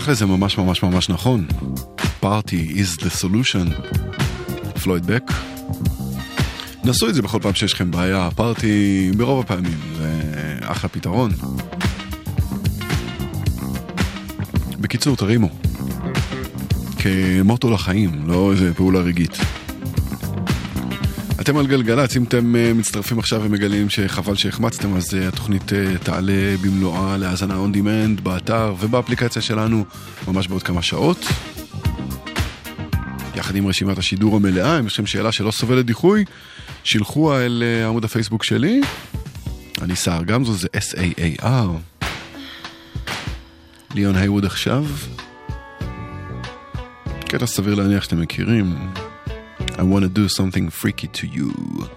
[SPEAKER 3] תכל'ס זה ממש ממש ממש נכון. Party is the solution. פלויד בק. נסו את זה בכל פעם שיש לכם בעיה, Party ברוב הפעמים זה אחלה פתרון. בקיצור, תרימו. כמוטו לחיים, לא איזה פעולה רגעית. אתם על גלגלצ, אם אתם אה, מצטרפים עכשיו ומגלים שחבל שהחמצתם, אז אה, התוכנית אה, תעלה במלואה להאזנה on demand באתר ובאפליקציה שלנו ממש בעוד כמה שעות. יחד עם רשימת השידור המלאה, אם יש לכם שאלה שלא סובלת דיחוי, שילחו אל עמוד הפייסבוק שלי. אני סער גמזו, זה S-A-A-R. ליאון היווד עכשיו. קטע סביר להניח שאתם מכירים. I want to do something freaky to you.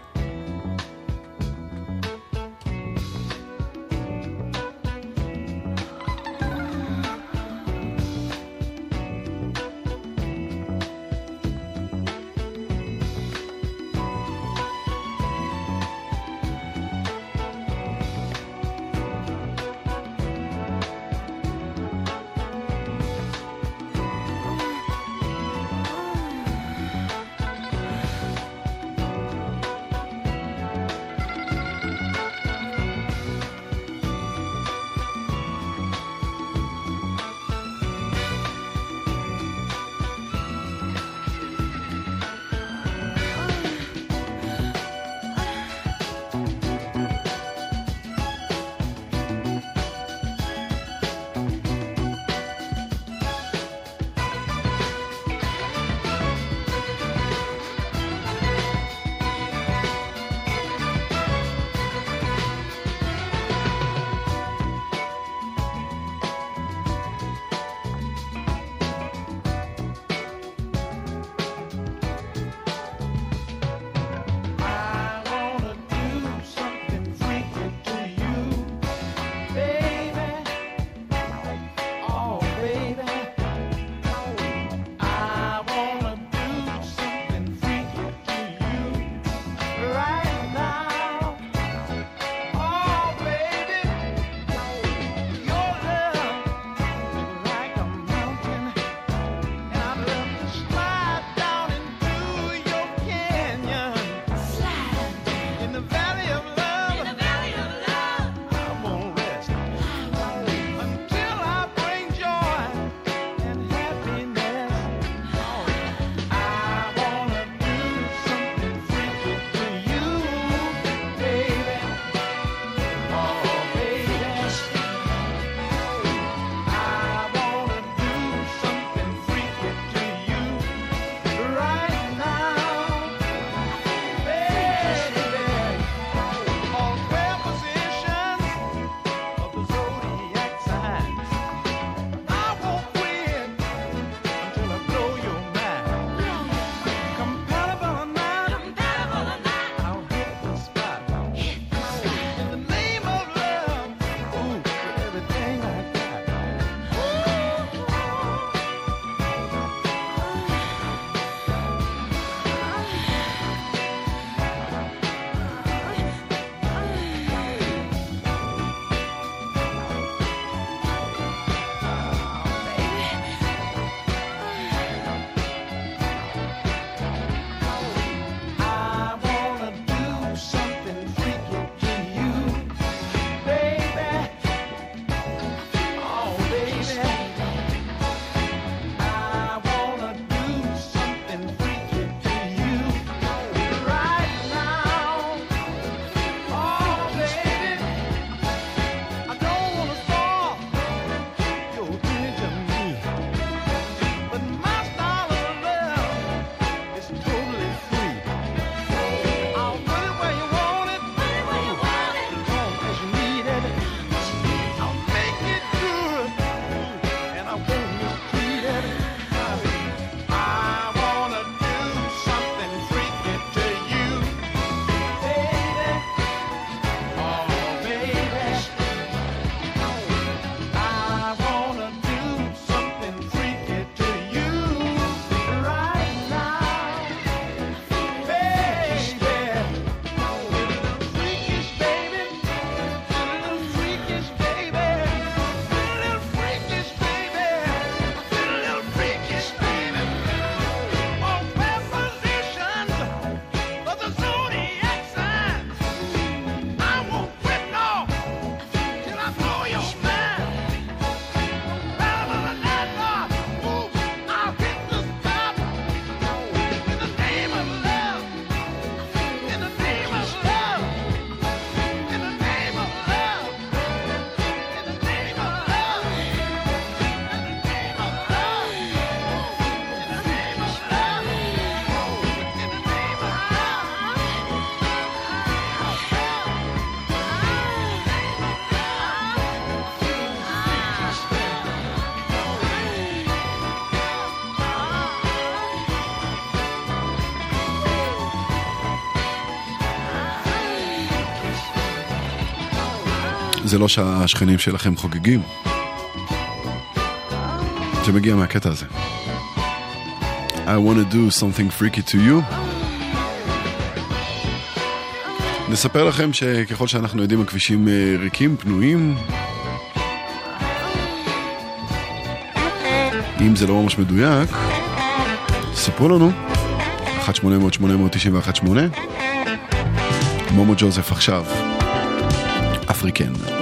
[SPEAKER 7] זה לא שהשכנים שלכם חוגגים. זה מגיע מהקטע הזה. I want to do something freaky to you. נספר לכם שככל שאנחנו יודעים הכבישים אה, ריקים, פנויים. אם זה לא ממש מדויק, ספרו לנו. 1-800-891-8 מומו ג'וזף עכשיו. אפריקן.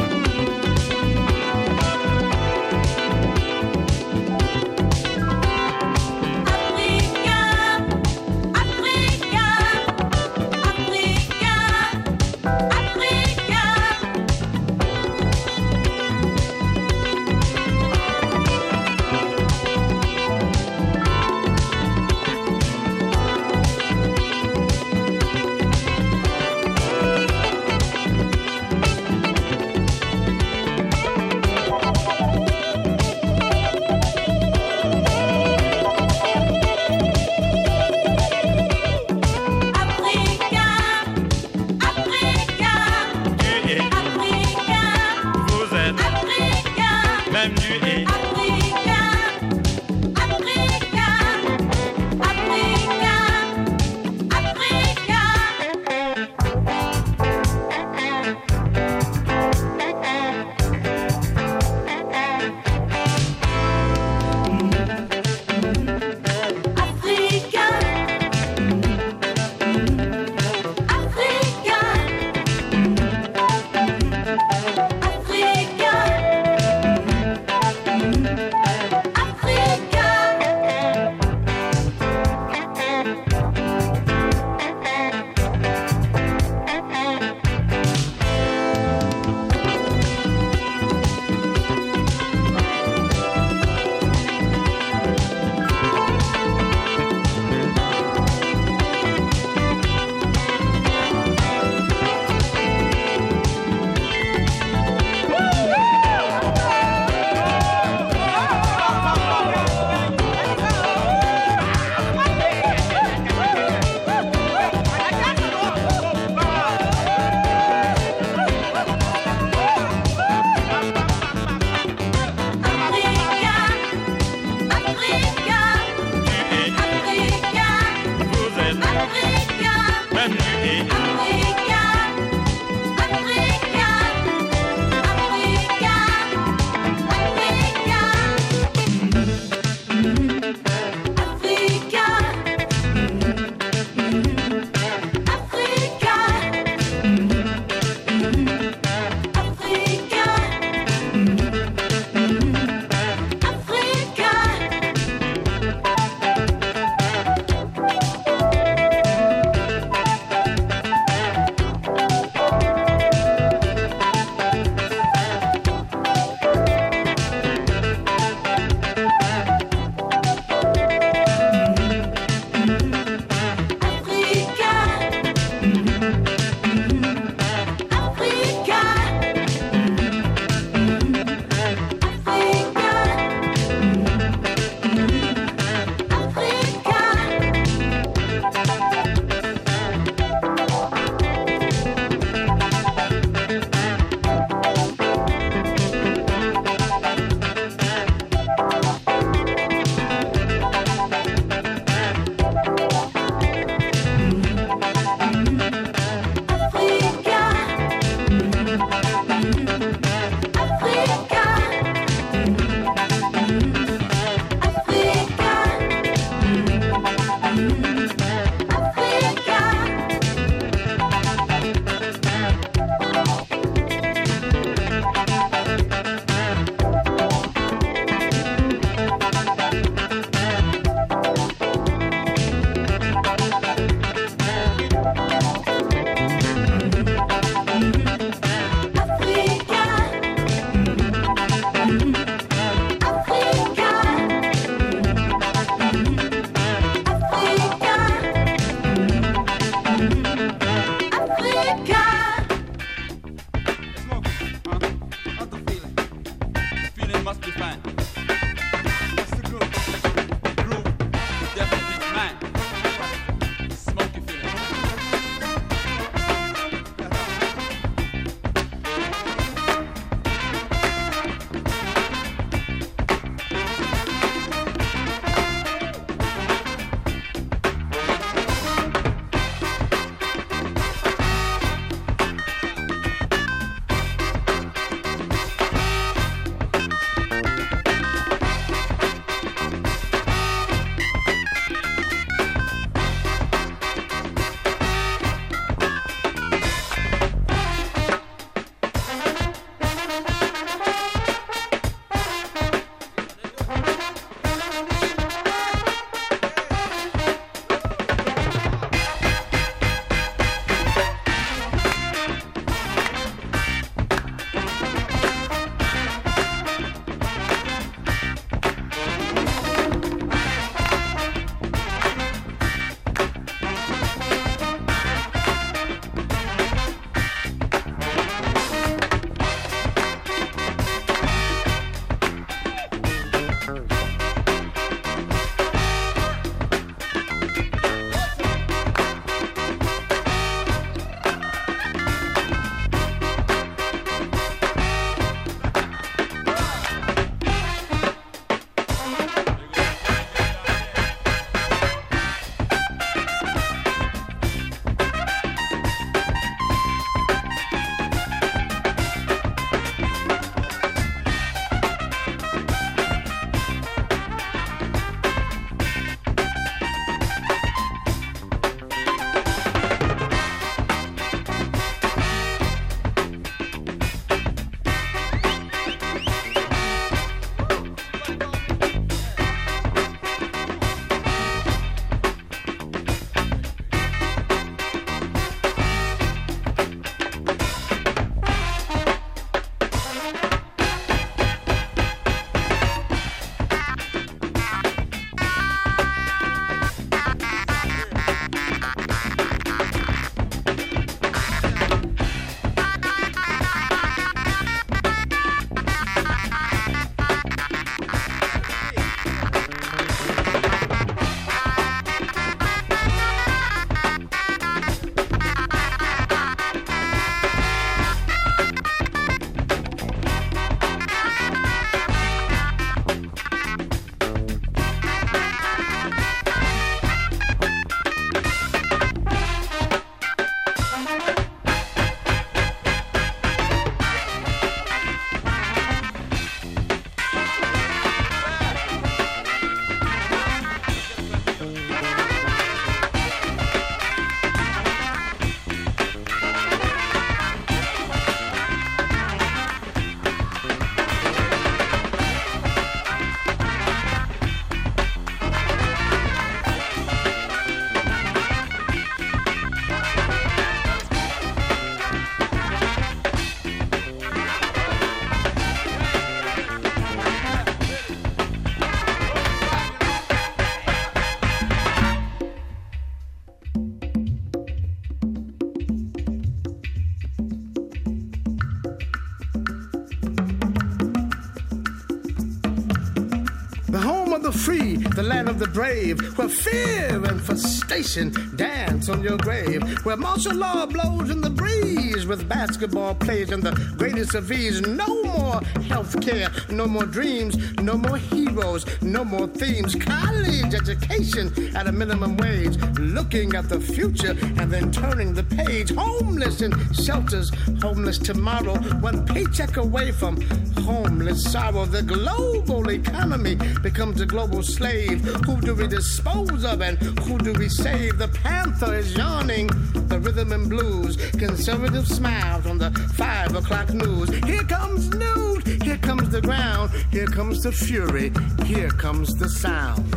[SPEAKER 13] The brave, where fear and frustration dance on your grave, where martial law blows in the breeze with basketball players and the greatest of ease. No more health care, no more dreams, no more heroes, no more themes. College education at a minimum wage, looking at the future and then turning the page. Homeless in shelters, homeless tomorrow, one paycheck away from homeless sorrow. The global economy becomes a global slave. Who do we dispose of and who do we save? The panther is yawning, the rhythm and blues. Conservative smiles on the five o'clock news. Here comes news, here comes the ground, here comes the fury, here comes the sound.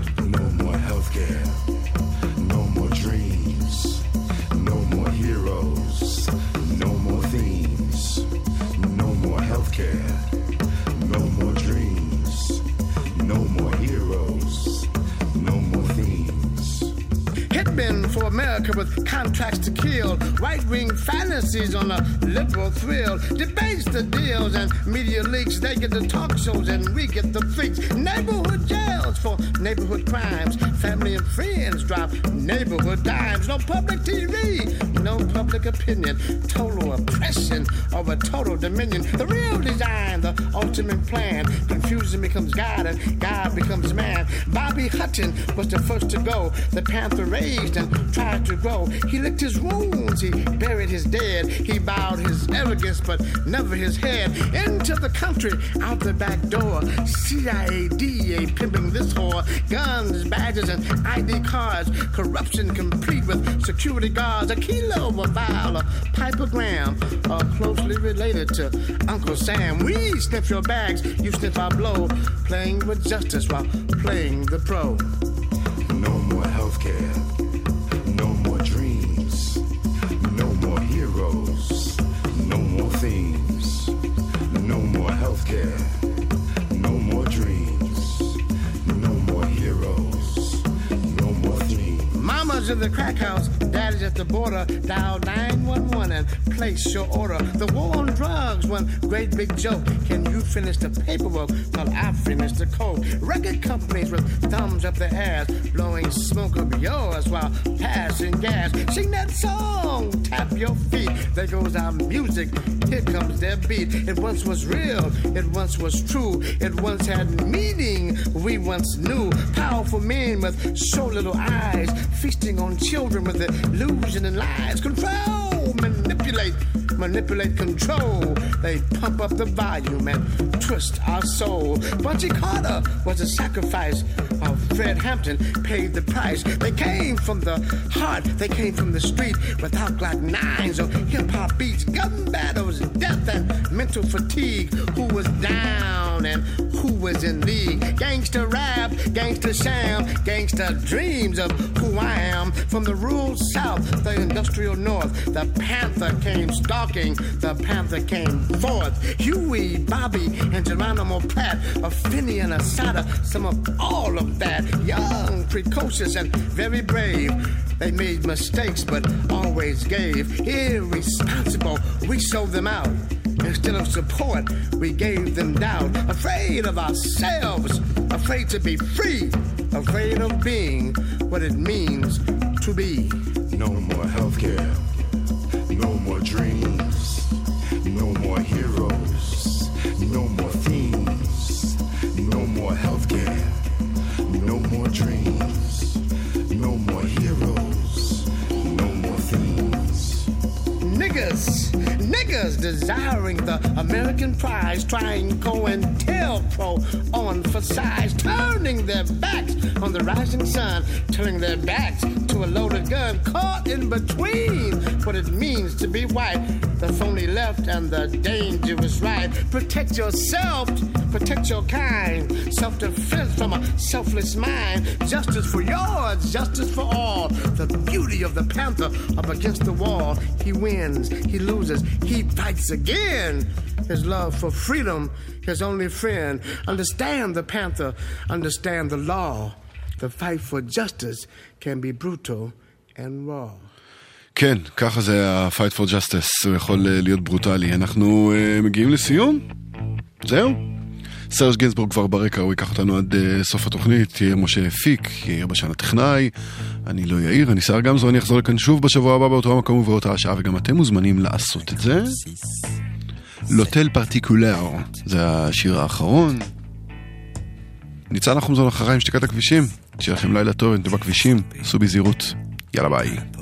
[SPEAKER 13] Kill. Right wing fantasies on a liberal thrill. Debates the deals and media leaks. They get the talk shows and we get the freaks. Neighborhood for neighborhood crimes. Family and friends drop neighborhood dimes. No public TV, no public opinion. Total oppression over total dominion. The real design, the ultimate plan. Confusion becomes God and God becomes man. Bobby Hutton was the first to go. The panther raised and tried to grow. He licked his wounds, he buried his dead. He bowed his arrogance, but never his head. Into the country, out the back door. CIA, DA pimping this Guns, badges, and ID cards. Corruption complete with security guards. A kilo, a vial, a pipogram. Are closely related to Uncle Sam. We sniff your bags, you sniff our blow. Playing with justice while playing the pro. of the crack house at the border. Dial 911 and place your order. The war on drugs, one great big joke. Can you finish the paperwork while I finish the code? Record companies with thumbs up their ass, blowing smoke up yours while passing gas. Sing that song, tap your feet. There goes our music, here comes their beat. It once was real, it once was true, it once had meaning. We once knew powerful men with so little eyes, feasting on children with the illusion and lies, lives. Control, manipulate, manipulate, control. They pump up the volume and twist our soul. Bunchy Carter was a sacrifice. While Fred Hampton paid the price. They came from the heart, they came from the street without Glock nines or hip hop beats, gun battles, death and mental fatigue. Who was down and who was in league? Gangster rap, gangster sham, gangster dreams of who I am. From the rural south, the industrial north, the panther came stalking, the panther came forth. Huey, Bobby, and Geronimo Pat, a Finney and a Sada, some of all of that. Young, precocious, and very brave. They made mistakes, but always gave. Irresponsible, we sold them out. Instead of support, we gave them doubt. Afraid of ourselves, afraid to be free, afraid of being what it means to be.
[SPEAKER 14] No more healthcare, no more dreams, no more heroes,
[SPEAKER 13] desiring the American prize, trying COINTELPRO on for size, turning their backs on the rising sun, turning their backs to a loaded gun, caught in between what it means to be white, the phony left and the dangerous right. Protect yourself, protect your kind, self defense from a selfless mind, justice for yours, justice for all. The beauty of the panther up against the wall, he wins, he loses, he fights again. His love for freedom, his only friend. Understand the panther, understand the law. The fight for justice can be brutal and raw.
[SPEAKER 3] כן, ככה זה ה-Fight for Justice, הוא יכול אה, להיות ברוטלי. אנחנו uh, מגיעים לסיום? זהו. סרג' גינזבורג כבר ברקע, הוא ייקח אותנו עד uh, סוף התוכנית, יהיה משה הפיק, יאיר בשן הטכנאי, אני לא יאיר, אני שר גמזו, אני אחזור לכאן שוב בשבוע הבא באותו המקום ובאותה השעה, וגם אתם מוזמנים לעשות את זה. לוטל פרטיקולר, זה השיר האחרון. ניצן נחומזון אחריי עם שתיקת הכבישים, שיהיה לכם לילה טוב, אתם בכבישים, סעו בזהירות, יאללה ביי.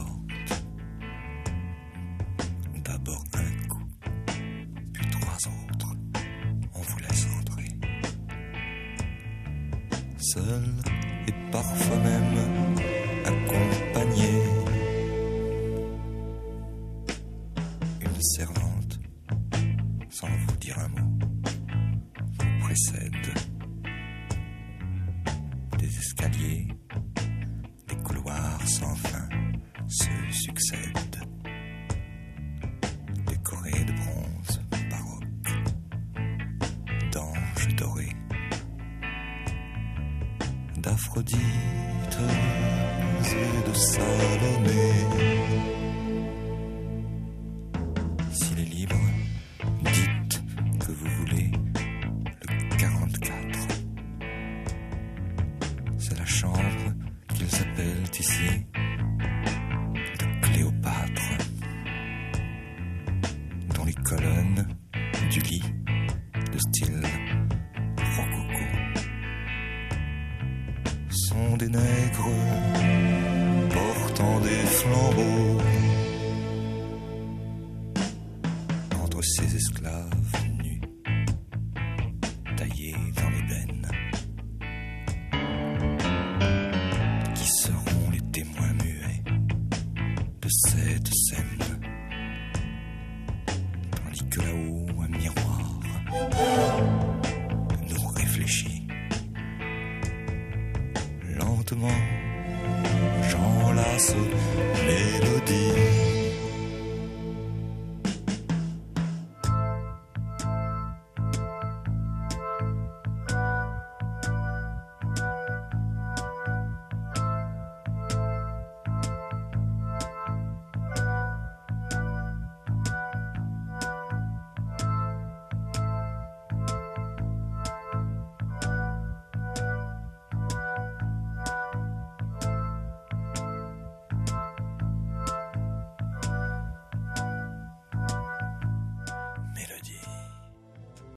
[SPEAKER 15] Seul et parfois même accompagné. Une servante, sans vous dire un mot, vous précède. Des escaliers, des couloirs sans fin se succèdent